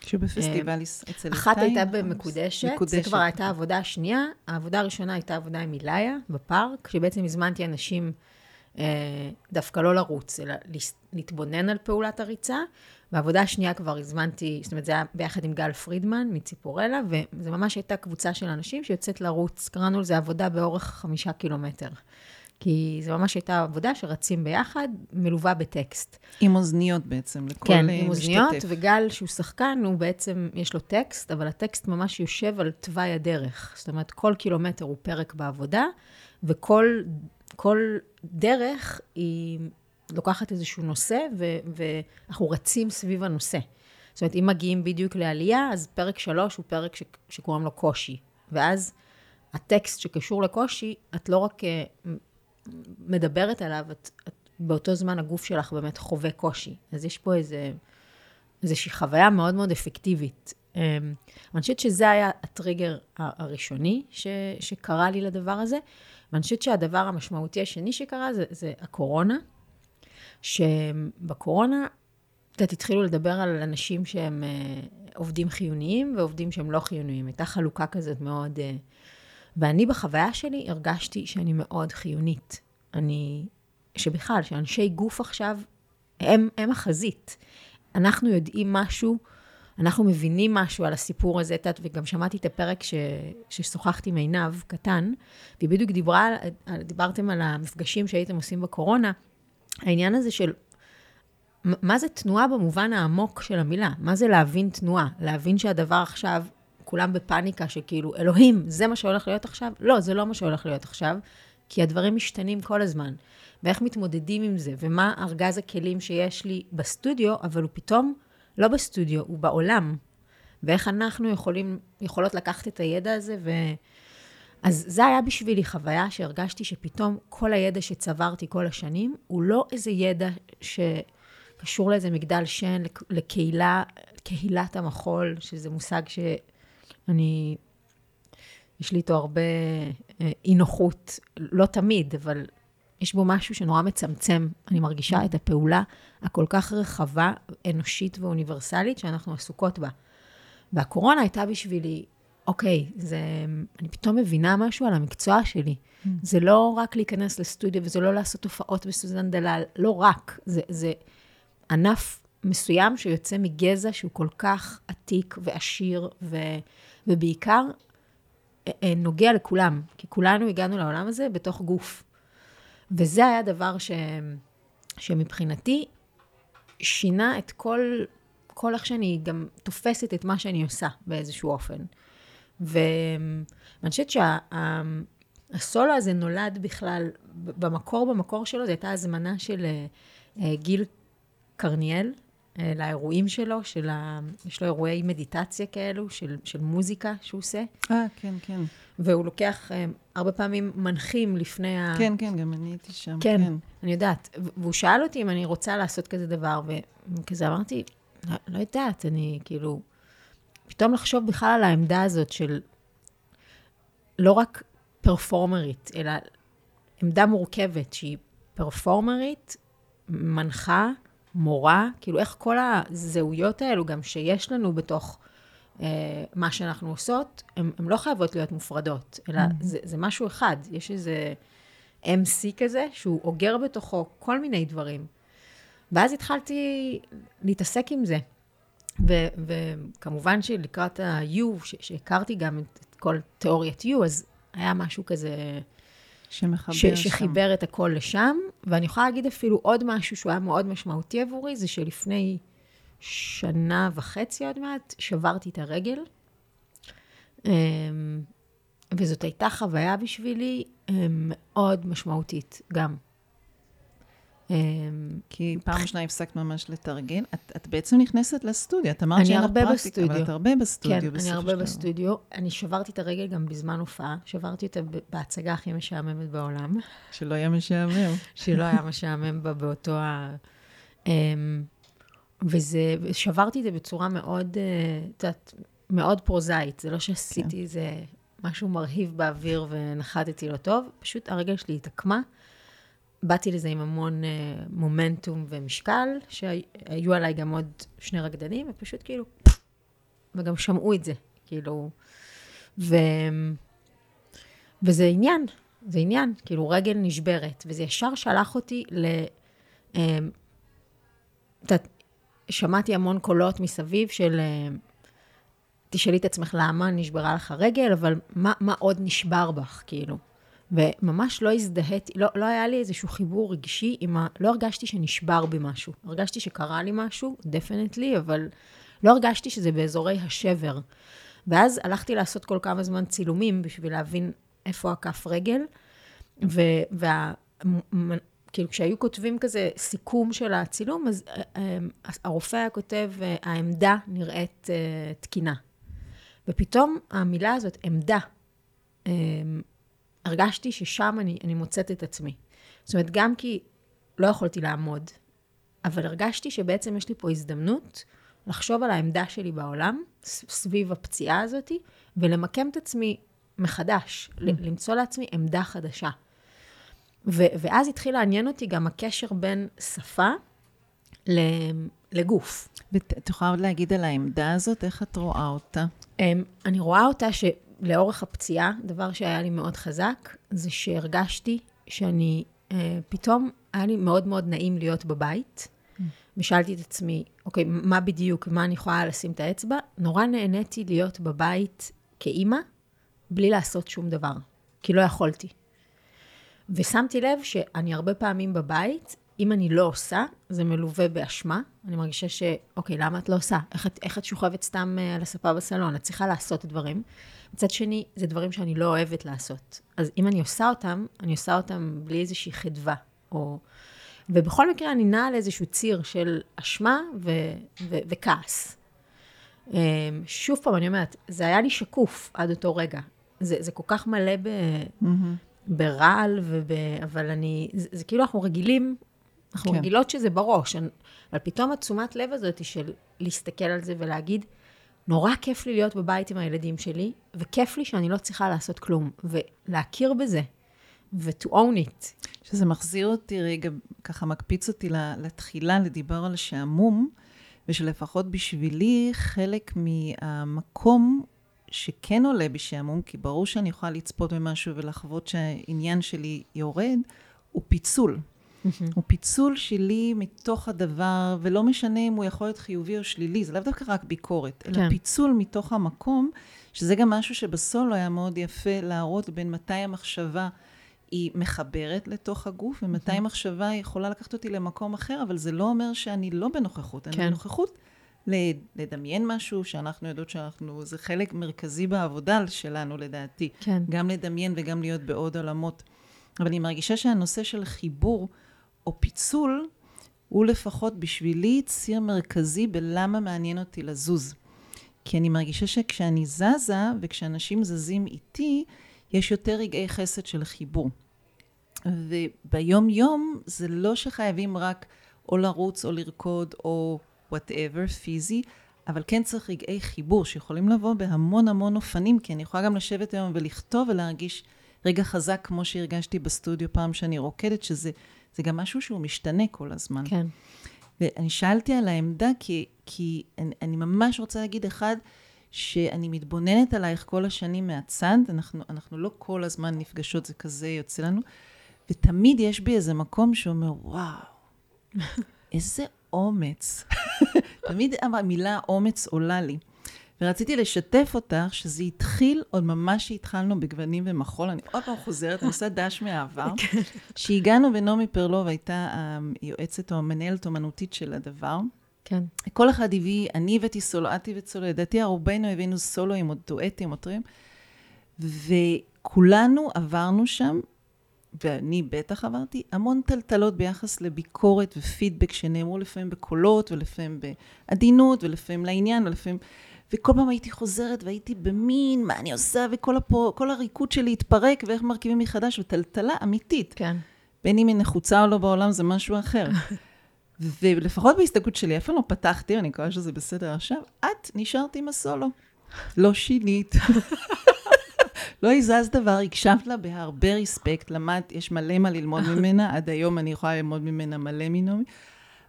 שבפסטיבל אה, אצל אחת הייתה במקודשת, זו כבר הייתה העבודה השנייה. העבודה הראשונה הייתה עבודה עם איליה בפארק, שבעצם הזמנתי אנשים אה, דווקא לא לרוץ, אלא להתבונן על פעולת הריצה. והעבודה השנייה כבר הזמנתי, זאת אומרת, זה היה ביחד עם גל פרידמן מציפורלה, וזו ממש הייתה קבוצה של אנשים שיוצאת לרוץ, קראנו לזה עבודה באורך חמישה קילומטר. כי זו ממש הייתה עבודה שרצים ביחד, מלווה בטקסט. עם אוזניות בעצם, לכל כן, משתתף. כן, עם אוזניות, וגל, שהוא שחקן, הוא בעצם, יש לו טקסט, אבל הטקסט ממש יושב על תוואי הדרך. זאת אומרת, כל קילומטר הוא פרק בעבודה, וכל כל דרך היא לוקחת איזשהו נושא, ו, ואנחנו רצים סביב הנושא. זאת אומרת, אם מגיעים בדיוק לעלייה, אז פרק שלוש הוא פרק ש, שקוראים לו קושי. ואז הטקסט שקשור לקושי, את לא רק אה, מדברת עליו, את, את, באותו זמן הגוף שלך באמת חווה קושי. אז יש פה איזה, איזושהי חוויה מאוד מאוד אפקטיבית. אמ, אני חושבת שזה היה הטריגר הראשוני ש, שקרה לי לדבר הזה, ואני חושבת שהדבר המשמעותי השני שקרה זה, זה הקורונה, שבקורונה יודעת, התחילו לדבר על אנשים שהם uh, עובדים חיוניים ועובדים שהם לא חיוניים. הייתה חלוקה כזאת מאוד... Uh, ואני בחוויה שלי הרגשתי שאני מאוד חיונית. אני... שבכלל, שאנשי גוף עכשיו, הם, הם החזית. אנחנו יודעים משהו, אנחנו מבינים משהו על הסיפור הזה, תת, וגם שמעתי את הפרק ש, ששוחחתי עם עינב, קטן, והיא בדיוק דיברה, דיברתם על המפגשים שהייתם עושים בקורונה, העניין הזה של מה זה תנועה במובן העמוק של המילה? מה זה להבין תנועה? להבין שהדבר עכשיו, כולם בפאניקה שכאילו, אלוהים, זה מה שהולך להיות עכשיו? לא, זה לא מה שהולך להיות עכשיו, כי הדברים משתנים כל הזמן. ואיך מתמודדים עם זה, ומה ארגז הכלים שיש לי בסטודיו, אבל הוא פתאום לא בסטודיו, הוא בעולם. ואיך אנחנו יכולים, יכולות לקחת את הידע הזה ו... אז זה היה בשבילי חוויה שהרגשתי שפתאום כל הידע שצברתי כל השנים, הוא לא איזה ידע שקשור לאיזה מגדל שן, לקהילה, קהילת המחול, שזה מושג שאני, יש לי איתו הרבה אה, אי נוחות, לא תמיד, אבל יש בו משהו שנורא מצמצם. אני מרגישה את הפעולה הכל כך רחבה, אנושית ואוניברסלית שאנחנו עסוקות בה. והקורונה הייתה בשבילי, אוקיי, זה, אני פתאום מבינה משהו על המקצוע שלי. Mm. זה לא רק להיכנס לסטודיו וזה לא לעשות הופעות בסוזן דלל, לא רק. זה, זה ענף מסוים שיוצא מגזע שהוא כל כך עתיק ועשיר, ו, ובעיקר אה, אה, נוגע לכולם, כי כולנו הגענו לעולם הזה בתוך גוף. וזה היה דבר ש, שמבחינתי שינה את כל, כל איך שאני גם תופסת את מה שאני עושה באיזשהו אופן. ואני חושבת שהסולו שה, הזה נולד בכלל, במקור, במקור שלו, זו הייתה הזמנה של אה, גיל קרניאל, לאירועים שלו, של ה... יש לו אירועי מדיטציה כאלו, של, של מוזיקה שהוא עושה. אה, כן, כן. והוא לוקח אה, הרבה פעמים מנחים לפני ה... כן, כן, גם אני הייתי שם. כן, כן, אני יודעת. והוא שאל אותי אם אני רוצה לעשות כזה דבר, וכזה אמרתי, לא, לא יודעת, אני כאילו... פתאום לחשוב בכלל על העמדה הזאת של לא רק פרפורמרית, אלא עמדה מורכבת שהיא פרפורמרית, מנחה, מורה, כאילו איך כל הזהויות האלו גם שיש לנו בתוך אה, מה שאנחנו עושות, הן לא חייבות להיות מופרדות, אלא mm-hmm. זה, זה משהו אחד, יש איזה MC כזה שהוא אוגר בתוכו כל מיני דברים. ואז התחלתי להתעסק עם זה. ו- וכמובן שלקראת ה-U, שהכרתי גם את, את כל תיאוריית U, אז היה משהו כזה... שמחבר ש- שם. שחיבר את הכל לשם. ואני יכולה להגיד אפילו עוד משהו שהוא היה מאוד משמעותי עבורי, זה שלפני שנה וחצי עוד מעט, שברתי את הרגל. אמ, וזאת הייתה חוויה בשבילי אמ, מאוד משמעותית גם. אמ, כי פעם שנייה הפסקת ממש לתרגל. את, את בעצם נכנסת לסטודיו, את אמרת שאין לך פרקטיקה, אבל את הרבה בסטודיו כן, אני הרבה בסטודיו. אני שברתי את הרגל גם בזמן הופעה, שברתי אותה בהצגה הכי משעממת בעולם. שלא היה משעמם. שלא היה משעמם בה באותו ה... אמ, וזה, שברתי את זה בצורה מאוד, אה, את יודעת, מאוד פרוזאית. זה לא שעשיתי כן. איזה משהו מרהיב באוויר ונחתתי לא טוב, פשוט הרגל שלי התעקמה. באתי לזה עם המון uh, מומנטום ומשקל, שהיו עליי גם עוד שני רקדנים, ופשוט כאילו, וגם שמעו את זה, כאילו, ו... וזה עניין, זה עניין, כאילו רגל נשברת, וזה ישר שלח אותי ל... Uh, שמעתי המון קולות מסביב של, uh, תשאלי את עצמך למה נשברה לך רגל, אבל מה, מה עוד נשבר בך, כאילו. וממש לא הזדהיתי, לא, לא היה לי איזשהו חיבור רגשי עם ה... לא הרגשתי שנשבר בי משהו. הרגשתי שקרה לי משהו, דפנטלי, אבל לא הרגשתי שזה באזורי השבר. ואז הלכתי לעשות כל כמה זמן צילומים בשביל להבין איפה הכף רגל, ו... וה... כאילו, כשהיו כותבים כזה סיכום של הצילום, אז אה, אה, הרופא היה כותב, אה, העמדה נראית תקינה. ופתאום המילה הזאת, עמדה, הרגשתי ששם אני, אני מוצאת את עצמי. זאת אומרת, גם כי לא יכולתי לעמוד, אבל הרגשתי שבעצם יש לי פה הזדמנות לחשוב על העמדה שלי בעולם, סביב הפציעה הזאת, ולמקם את עצמי מחדש, mm. למצוא לעצמי עמדה חדשה. ו- ואז התחיל לעניין אותי גם הקשר בין שפה ל- לגוף. ואת יכולה עוד להגיד על העמדה הזאת, איך את רואה אותה? אמ, אני רואה אותה שלאורך הפציעה, דבר שהיה לי מאוד חזק, זה שהרגשתי שאני, אה, פתאום היה לי מאוד מאוד נעים להיות בבית, ושאלתי את עצמי, אוקיי, מה בדיוק, מה אני יכולה לשים את האצבע? נורא נהניתי להיות בבית כאימא, בלי לעשות שום דבר, כי לא יכולתי. ושמתי לב שאני הרבה פעמים בבית, אם אני לא עושה, זה מלווה באשמה. אני מרגישה ש, אוקיי, למה את לא עושה? איך את, איך את שוכבת סתם אה, על הספה בסלון? את צריכה לעשות דברים. מצד שני, זה דברים שאני לא אוהבת לעשות. אז אם אני עושה אותם, אני עושה אותם בלי איזושהי חדווה. או... ובכל מקרה, אני נעה על איזשהו ציר של אשמה ו... ו... וכעס. אמ, שוב פעם, אני אומרת, זה היה לי שקוף עד אותו רגע. זה, זה כל כך מלא ב... Mm-hmm. ברעל, וב... אבל אני, זה, זה כאילו אנחנו רגילים, אנחנו כן. רגילות שזה בראש, אבל פתאום התשומת לב הזאת של להסתכל על זה ולהגיד, נורא כיף לי להיות בבית עם הילדים שלי, וכיף לי שאני לא צריכה לעשות כלום, ולהכיר בזה, ו-to own it. שזה מחזיר אותי רגע, ככה מקפיץ אותי לתחילה, לדיבר על שעמום, ושלפחות בשבילי חלק מהמקום שכן עולה בשעמום, כי ברור שאני יכולה לצפות במשהו ולחוות שהעניין שלי יורד, הוא פיצול. הוא פיצול שלי מתוך הדבר, ולא משנה אם הוא יכול להיות חיובי או שלילי, זה לאו דווקא רק ביקורת, אלא כן. פיצול מתוך המקום, שזה גם משהו שבסולו היה מאוד יפה להראות בין מתי המחשבה היא מחברת לתוך הגוף, ומתי המחשבה יכולה לקחת אותי למקום אחר, אבל זה לא אומר שאני לא בנוכחות, כן. אני בנוכחות. לדמיין משהו שאנחנו יודעות שאנחנו, זה חלק מרכזי בעבודה שלנו לדעתי. כן. גם לדמיין וגם להיות בעוד עולמות. אבל אני מרגישה שהנושא של חיבור או פיצול, הוא לפחות בשבילי ציר מרכזי בלמה מעניין אותי לזוז. כי אני מרגישה שכשאני זזה וכשאנשים זזים איתי, יש יותר רגעי חסד של חיבור. וביום יום זה לא שחייבים רק או לרוץ או לרקוד או whatever, פיזי, אבל כן צריך רגעי חיבור שיכולים לבוא בהמון המון אופנים, כי אני יכולה גם לשבת היום ולכתוב ולהרגיש רגע חזק כמו שהרגשתי בסטודיו פעם שאני רוקדת, שזה גם משהו שהוא משתנה כל הזמן. כן. ואני שאלתי על העמדה, כי, כי אני, אני ממש רוצה להגיד, אחד, שאני מתבוננת עלייך כל השנים מהצד, אנחנו, אנחנו לא כל הזמן נפגשות, זה כזה יוצא לנו, ותמיד יש בי איזה מקום שאומר, וואו, איזה אומץ. תמיד המילה אומץ עולה לי. ורציתי לשתף אותך שזה התחיל עוד ממש כשהתחלנו בגוונים ומחול. אני עוד פעם חוזרת, אני עושה דש מהעבר. כן. שהגענו ונעמי פרלוב הייתה היועצת או המנהלת אומנותית של הדבר. כן. כל אחד הביא, אני הבאתי סולו, את הבאת סולו, לדעתי רובנו הבאנו סולואים או דואטים או טרים, וכולנו עברנו שם ואני בטח עברתי המון טלטלות ביחס לביקורת ופידבק שנאמרו לפעמים בקולות ולפעמים בעדינות ולפעמים לעניין ולפעמים... וכל פעם הייתי חוזרת והייתי במין, מה אני עושה, וכל הפו, הריקוד שלי התפרק ואיך מרכיבים מחדש, וטלטלה אמיתית. כן. בין אם היא נחוצה או לא בעולם זה משהו אחר. ולפחות בהסתכלות שלי, איפה לא פתחתי, אני מקווה שזה בסדר עכשיו, את נשארת עם הסולו. לא שינית. לא הזז דבר, הקשבת לה בהרבה ריספקט, למדת, יש מלא מה ללמוד ממנה, עד היום אני יכולה ללמוד ממנה מלא מנעמי.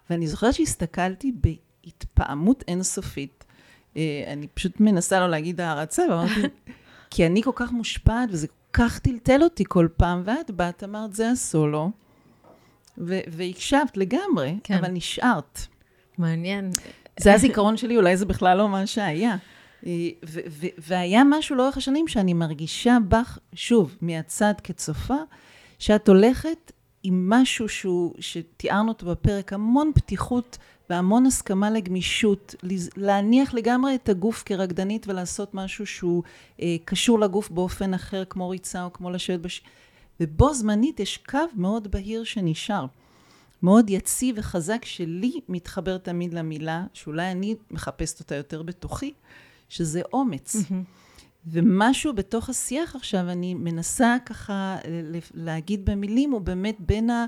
ואני זוכרת שהסתכלתי בהתפעמות אינסופית. אה, אני פשוט מנסה לא להגיד הערצה, ואמרתי, כי אני כל כך מושפעת, וזה כל כך טלטל אותי כל פעם, ואת באת, אמרת, זה הסולו, והקשבת לגמרי, כן. אבל נשארת. מעניין. זה הזיכרון שלי, אולי זה בכלל לא מה שהיה. אה, והיה משהו לאורך השנים שאני מרגישה בך, שוב, מהצד כצופה, שאת הולכת עם משהו שהוא, שתיארנו אותו בפרק, המון פתיחות והמון הסכמה לגמישות, להניח לגמרי את הגוף כרקדנית ולעשות משהו שהוא אה, קשור לגוף באופן אחר, כמו ריצה או כמו לשבת בש... ובו זמנית יש קו מאוד בהיר שנשאר. מאוד יציב וחזק שלי מתחבר תמיד למילה, שאולי אני מחפשת אותה יותר בתוכי, שזה אומץ. Mm-hmm. ומשהו בתוך השיח עכשיו, אני מנסה ככה להגיד במילים, הוא באמת בין ה...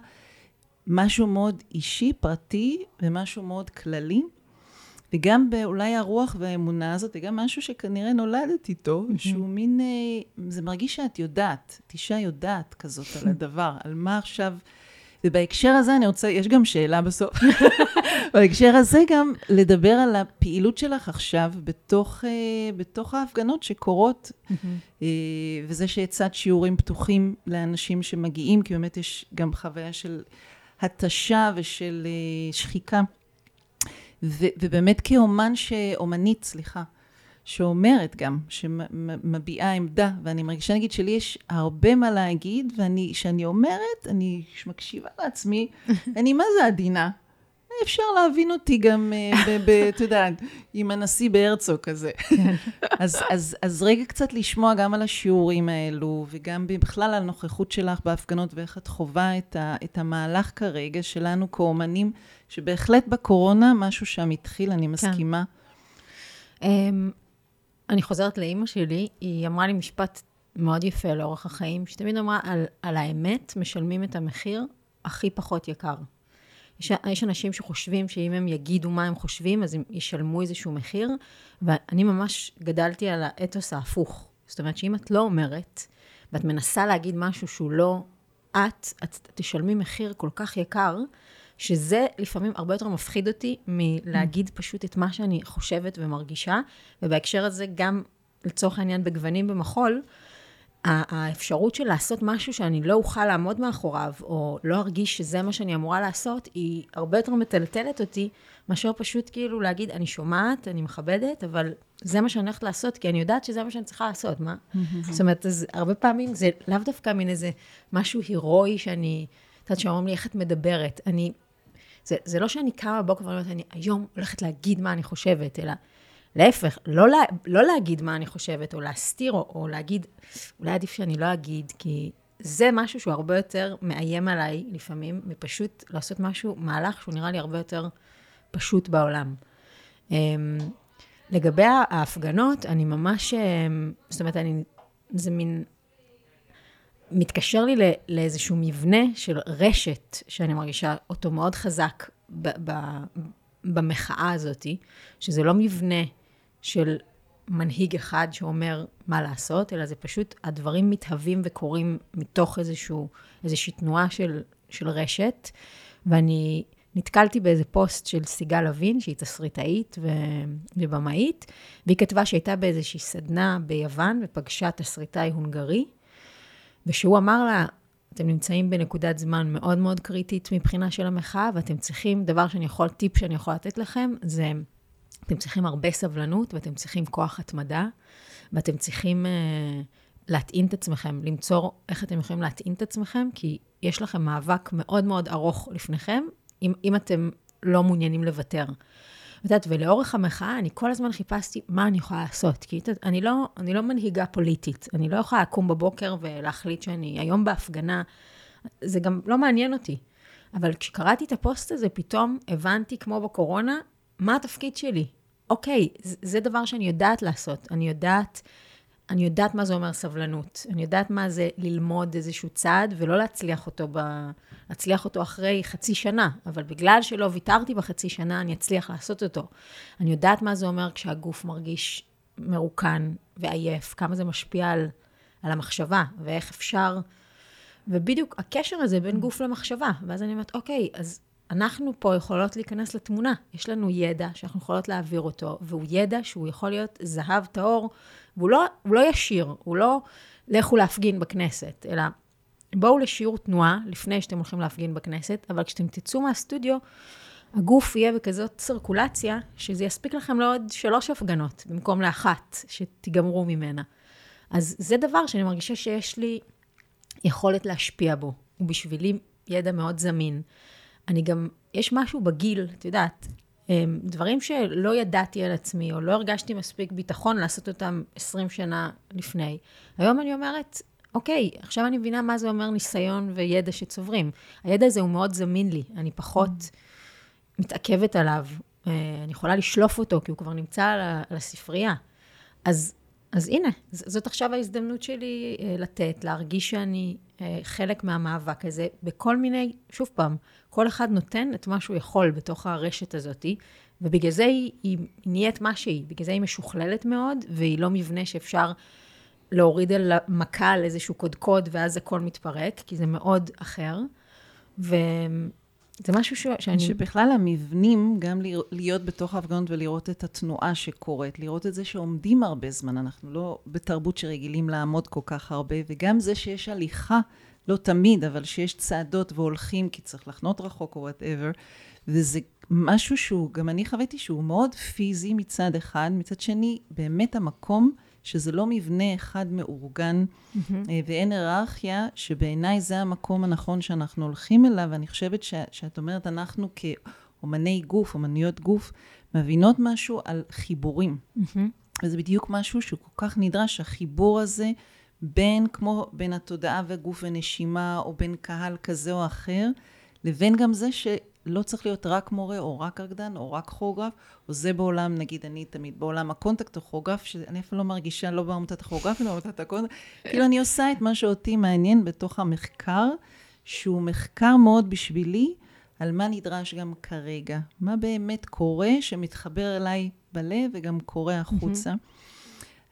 משהו מאוד אישי, פרטי, ומשהו מאוד כללי. וגם באולי הרוח והאמונה הזאת, וגם משהו שכנראה נולדת איתו, mm-hmm. שהוא מין, אה, זה מרגיש שאת יודעת, את אישה יודעת כזאת על הדבר, על מה עכשיו, ובהקשר הזה אני רוצה, יש גם שאלה בסוף. בהקשר הזה גם לדבר על הפעילות שלך עכשיו בתוך, אה, בתוך ההפגנות שקורות, אה, וזה שהצעת שיעורים פתוחים לאנשים שמגיעים, כי באמת יש גם חוויה של התשה ושל אה, שחיקה. ו, ובאמת כאומן, ש... אומנית, סליחה, שאומרת גם, שמביעה עמדה, ואני מרגישה, נגיד, שלי יש הרבה מה להגיד, ואני, כשאני אומרת, אני מקשיבה לעצמי, אני מה זה עדינה? אפשר להבין אותי גם, אה, את יודעת, עם הנשיא בהרצוג כזה. כן. אז, אז, אז רגע קצת לשמוע גם על השיעורים האלו, וגם בכלל על הנוכחות שלך בהפגנות, ואיך את חווה את, ה, את המהלך כרגע שלנו כאומנים, שבהחלט בקורונה משהו שם התחיל, אני כן. מסכימה. כן. אני חוזרת לאימא שלי, היא אמרה לי משפט מאוד יפה לאורך החיים, שתמיד אמרה, על, על האמת משלמים את המחיר הכי פחות יקר. יש, יש אנשים שחושבים שאם הם יגידו מה הם חושבים, אז הם ישלמו איזשהו מחיר, ואני ממש גדלתי על האתוס ההפוך. זאת אומרת שאם את לא אומרת, ואת מנסה להגיד משהו שהוא לא את, את תשלמי מחיר כל כך יקר, שזה לפעמים הרבה יותר מפחיד אותי מלהגיד פשוט את מה שאני חושבת ומרגישה, ובהקשר הזה גם לצורך העניין בגוונים במחול, האפשרות של לעשות משהו שאני לא אוכל לעמוד מאחוריו, או לא ארגיש שזה מה שאני אמורה לעשות, היא הרבה יותר מטלטלת אותי, מאשר פשוט כאילו להגיד, אני שומעת, אני מכבדת, אבל זה מה שאני הולכת לעשות, כי אני יודעת שזה מה שאני צריכה לעשות, מה? זאת אומרת, אז הרבה פעמים זה לאו דווקא מין איזה משהו הירואי שאני, את יודעת, שאומרים לי, איך את מדברת? אני, זה, זה לא שאני קמה בבוקר ואומרת, אני היום הולכת להגיד מה אני חושבת, אלא להפך, לא, לה, לא להגיד מה אני חושבת, או להסתיר, או, או להגיד, אולי עדיף שאני לא אגיד, כי זה משהו שהוא הרבה יותר מאיים עליי לפעמים, מפשוט לעשות משהו, מהלך שהוא נראה לי הרבה יותר פשוט בעולם. אמ, לגבי ההפגנות, אני ממש, אמ, זאת אומרת, אני, זה מין, מתקשר לי לאיזשהו מבנה של רשת, שאני מרגישה אותו מאוד חזק ב- ב- במחאה הזאת, שזה לא מבנה של מנהיג אחד שאומר מה לעשות, אלא זה פשוט, הדברים מתהווים וקורים מתוך איזשהו, איזושהי תנועה של, של רשת. ואני נתקלתי באיזה פוסט של סיגל לוין, שהיא תסריטאית ובמאית, והיא כתבה שהייתה באיזושהי סדנה ביוון ופגשה תסריטאי הונגרי, ושהוא אמר לה, אתם נמצאים בנקודת זמן מאוד מאוד קריטית מבחינה של המחאה, ואתם צריכים, דבר שאני יכול, טיפ שאני יכול לתת לכם, זה אתם צריכים הרבה סבלנות ואתם צריכים כוח התמדה, ואתם צריכים uh, להטעין את עצמכם, למצוא איך אתם יכולים להטעין את עצמכם, כי יש לכם מאבק מאוד מאוד ארוך לפניכם, אם, אם אתם לא מעוניינים לוותר. את יודעת, ולאורך המחאה אני כל הזמן חיפשתי מה אני יכולה לעשות. כי אני, לא, אני לא מנהיגה פוליטית, אני לא יכולה לקום בבוקר ולהחליט שאני היום בהפגנה, זה גם לא מעניין אותי. אבל כשקראתי את הפוסט הזה, פתאום הבנתי, כמו בקורונה, מה התפקיד שלי. אוקיי, זה, דבר שאני יודעת לעשות. אני יודעת, אני יודעת מה זה אומר סבלנות. אני יודעת מה זה ללמוד איזשהו צעד ולא להצליח אותו, ב, להצליח אותו אחרי חצי שנה. אבל בגלל שלא ויתרתי בחצי שנה, אני אצליח לעשות אותו. אני יודעת מה זה אומר כשהגוף מרגיש מרוקן ועייף, כמה זה משפיע על, על המחשבה, ואיך אפשר... ובדיוק הקשר הזה בין גוף למחשבה. ואז אני אומרת, אוקיי, אז אנחנו פה יכולות להיכנס לתמונה. יש לנו ידע שאנחנו יכולות להעביר אותו, והוא ידע שהוא יכול להיות זהב טהור, והוא לא, לא ישיר, הוא לא לכו להפגין בכנסת, אלא בואו לשיעור תנועה לפני שאתם הולכים להפגין בכנסת, אבל כשאתם תצאו מהסטודיו, הגוף יהיה בכזאת צרקולציה, שזה יספיק לכם לעוד שלוש הפגנות, במקום לאחת, שתיגמרו ממנה. אז זה דבר שאני מרגישה שיש לי יכולת להשפיע בו. הוא בשבילי ידע מאוד זמין. אני גם, יש משהו בגיל, את יודעת, אמ, דברים שלא ידעתי על עצמי, או לא הרגשתי מספיק ביטחון לעשות אותם 20 שנה לפני. היום אני אומרת, אוקיי, עכשיו אני מבינה מה זה אומר ניסיון וידע שצוברים. הידע הזה הוא מאוד זמין לי, אני פחות. מתעכבת עליו. אה, אני יכולה לשלוף אותו, כי הוא כבר נמצא על הספרייה. אז, אז הנה, זאת עכשיו ההזדמנות שלי אה, לתת, להרגיש שאני אה, חלק מהמאבק הזה, בכל מיני, שוב פעם, כל אחד נותן את מה שהוא יכול בתוך הרשת הזאת, ובגלל זה היא, היא נהיית מה שהיא, בגלל זה היא משוכללת מאוד, והיא לא מבנה שאפשר להוריד על מכה על איזשהו קודקוד, ואז הכל מתפרק, כי זה מאוד אחר. וזה משהו ש... שאני... שבכלל המבנים, גם להיות בתוך ההפגנות ולראות את התנועה שקורית, לראות את זה שעומדים הרבה זמן, אנחנו לא בתרבות שרגילים לעמוד כל כך הרבה, וגם זה שיש הליכה, לא תמיד, אבל שיש צעדות והולכים כי צריך לחנות רחוק או whatever, וזה משהו שהוא, גם אני חוויתי שהוא מאוד פיזי מצד אחד, מצד שני, באמת המקום שזה לא מבנה אחד מאורגן mm-hmm. ואין היררכיה, שבעיניי זה המקום הנכון שאנחנו הולכים אליו, ואני חושבת ש, שאת אומרת, אנחנו כאומני גוף, אומניות גוף, מבינות משהו על חיבורים. Mm-hmm. וזה בדיוק משהו שהוא כל כך נדרש, החיבור הזה בין, כמו בין התודעה והגוף ונשימה, או בין קהל כזה או אחר, לבין גם זה ש... לא צריך להיות רק מורה, או רק רקדן, או רק כוריאוגרף, או זה בעולם, נגיד, אני תמיד בעולם ה contact או כוריאוגרף, שאני אפילו לא מרגישה לא בעמותת הכוריאוגרף, אלא בעמותת ה contact. כאילו, אני עושה את מה שאותי מעניין בתוך המחקר, שהוא מחקר מאוד בשבילי, על מה נדרש גם כרגע. מה באמת קורה שמתחבר אליי בלב וגם קורה החוצה.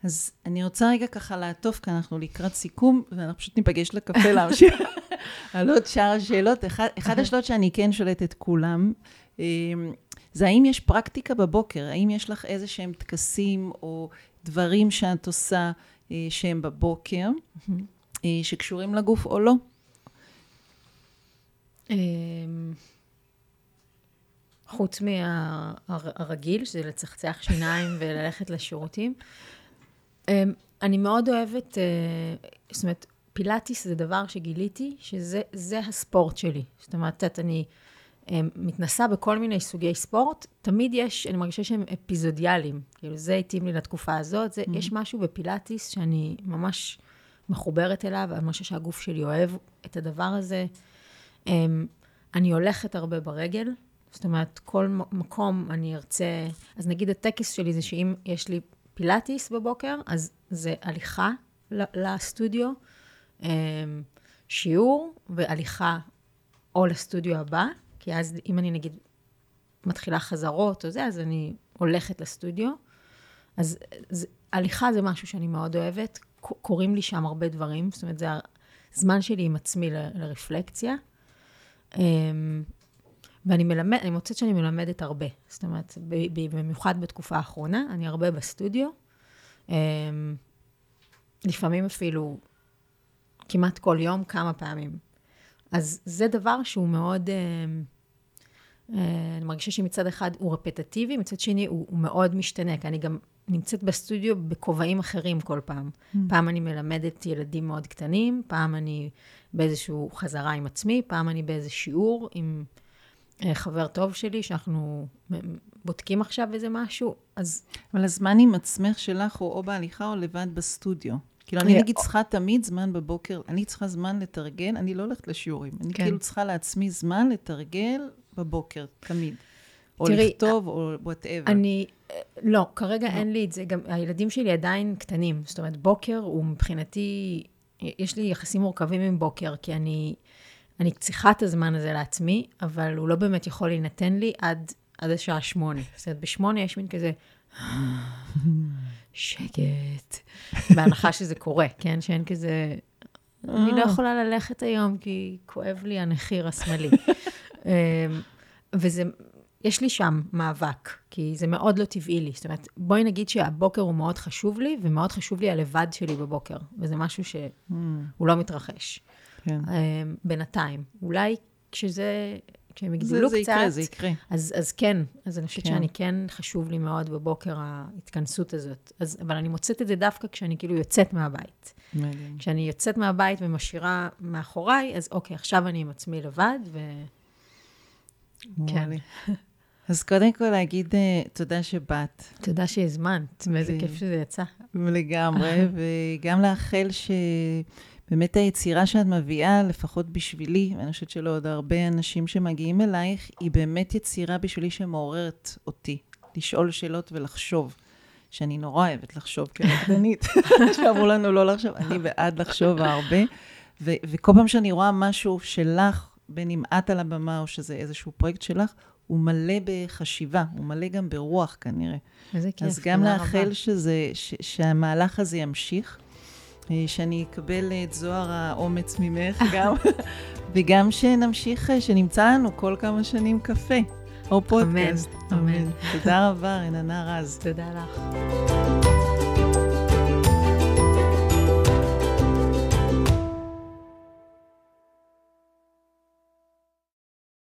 אז אני רוצה רגע ככה לעטוף, כי אנחנו לקראת סיכום, ואנחנו פשוט ניפגש לקפה להמשיך. על עוד שאר השאלות. אחד, אחד השאלות שאני כן שואלת את כולם, אמ, זה האם יש פרקטיקה בבוקר? האם יש לך איזה שהם טקסים או דברים שאת עושה אה, שהם בבוקר, אה, שקשורים לגוף או לא? אמ, חוץ מהרגיל, שזה לצחצח שיניים וללכת לשירותים. אמ, אני מאוד אוהבת, אה, זאת אומרת, פילאטיס זה דבר שגיליתי שזה הספורט שלי. זאת אומרת, את, אני אה, מתנסה בכל מיני סוגי ספורט, תמיד יש, אני מרגישה שהם אפיזודיאליים. כאילו, זה התאים לי לתקופה הזאת, זה, mm-hmm. יש משהו בפילאטיס שאני ממש מחוברת אליו, אני חושבת שהגוף שלי אוהב את הדבר הזה. אמ, אני הולכת הרבה ברגל, זאת אומרת, כל מקום אני ארצה, אז נגיד הטקס שלי זה שאם יש לי פילאטיס בבוקר, אז זה הליכה לסטודיו, אמ, שיעור והליכה או לסטודיו הבא, כי אז אם אני נגיד מתחילה חזרות או זה, אז אני הולכת לסטודיו. אז זה, הליכה זה משהו שאני מאוד אוהבת, קורים לי שם הרבה דברים, זאת אומרת, זה הזמן שלי עם עצמי לרפלקציה. ואני מלמד, אני מוצאת שאני מלמדת הרבה. זאת אומרת, במיוחד בתקופה האחרונה, אני הרבה בסטודיו. אמ, לפעמים אפילו כמעט כל יום, כמה פעמים. אז זה דבר שהוא מאוד, אמ, אה, אני מרגישה שמצד אחד הוא רפטטיבי, מצד שני הוא, הוא מאוד משתנה, כי אני גם נמצאת בסטודיו בכובעים אחרים כל פעם. Mm. פעם אני מלמדת ילדים מאוד קטנים, פעם אני באיזושהי חזרה עם עצמי, פעם אני באיזה שיעור עם... אה, חבר טוב שלי, שאנחנו בודקים עכשיו איזה משהו, אז... אבל הזמן עם עצמך שלך הוא או בהליכה או לבד בסטודיו. כאילו, אני נגיד צריכה תמיד זמן בבוקר, אני צריכה זמן לתרגל, אני לא הולכת לשיעורים. אני כן. כאילו צריכה לעצמי זמן לתרגל בבוקר, תמיד. או תראי, לכתוב, או whatever. אני, לא, כרגע לא. אין לי את זה. גם הילדים שלי עדיין קטנים. זאת אומרת, בוקר הוא מבחינתי, יש לי יחסים מורכבים עם בוקר, כי אני... אני צריכה את הזמן הזה לעצמי, אבל הוא לא באמת יכול להינתן לי עד, עד השעה שמונה. זאת אומרת, בשמונה יש מין כזה, שקט, בהנחה שזה קורה, כן? שאין כזה, אני לא יכולה ללכת היום כי כואב לי הנחיר השמאלי. אמ, וזה, יש לי שם מאבק, כי זה מאוד לא טבעי לי. זאת אומרת, בואי נגיד שהבוקר הוא מאוד חשוב לי, ומאוד חשוב לי הלבד שלי בבוקר, וזה משהו שהוא לא מתרחש. כן. אמ, בינתיים. אולי כשזה, כשהם יגדלו קצת... זה יקרה, זה יקרה. אז, אז כן, אז אני חושבת כן. שאני כן, חשוב לי מאוד בבוקר ההתכנסות הזאת. אז, אבל אני מוצאת את זה דווקא כשאני כאילו יוצאת מהבית. מדהים. כשאני יוצאת מהבית ומשאירה מאחוריי, אז אוקיי, עכשיו אני עם עצמי לבד, ו... כן. אז קודם כל להגיד uh, תודה שבאת. תודה שהזמנת, ואיזה כיף שזה יצא. לגמרי, וגם לאחל ש... באמת היצירה שאת מביאה, לפחות בשבילי, ואני חושבת שלא עוד הרבה אנשים שמגיעים אלייך, היא באמת יצירה בשבילי שמעוררת אותי. לשאול שאלות ולחשוב. שאני נורא אוהבת לחשוב כרקדנית, שאמרו לנו לא לחשוב, אני בעד לחשוב הרבה. ו- וכל פעם שאני רואה משהו שלך, בין אם את על הבמה או שזה איזשהו פרויקט שלך, הוא מלא בחשיבה, הוא מלא גם ברוח כנראה. איזה כיף, אז גם לאחל שזה, ש- שהמהלך הזה ימשיך. שאני אקבל את זוהר האומץ ממך גם, וגם שנמשיך, שנמצא לנו כל כמה שנים קפה. או פודקאסט. אמן, אמן. תודה רבה, רננה רז. תודה לך.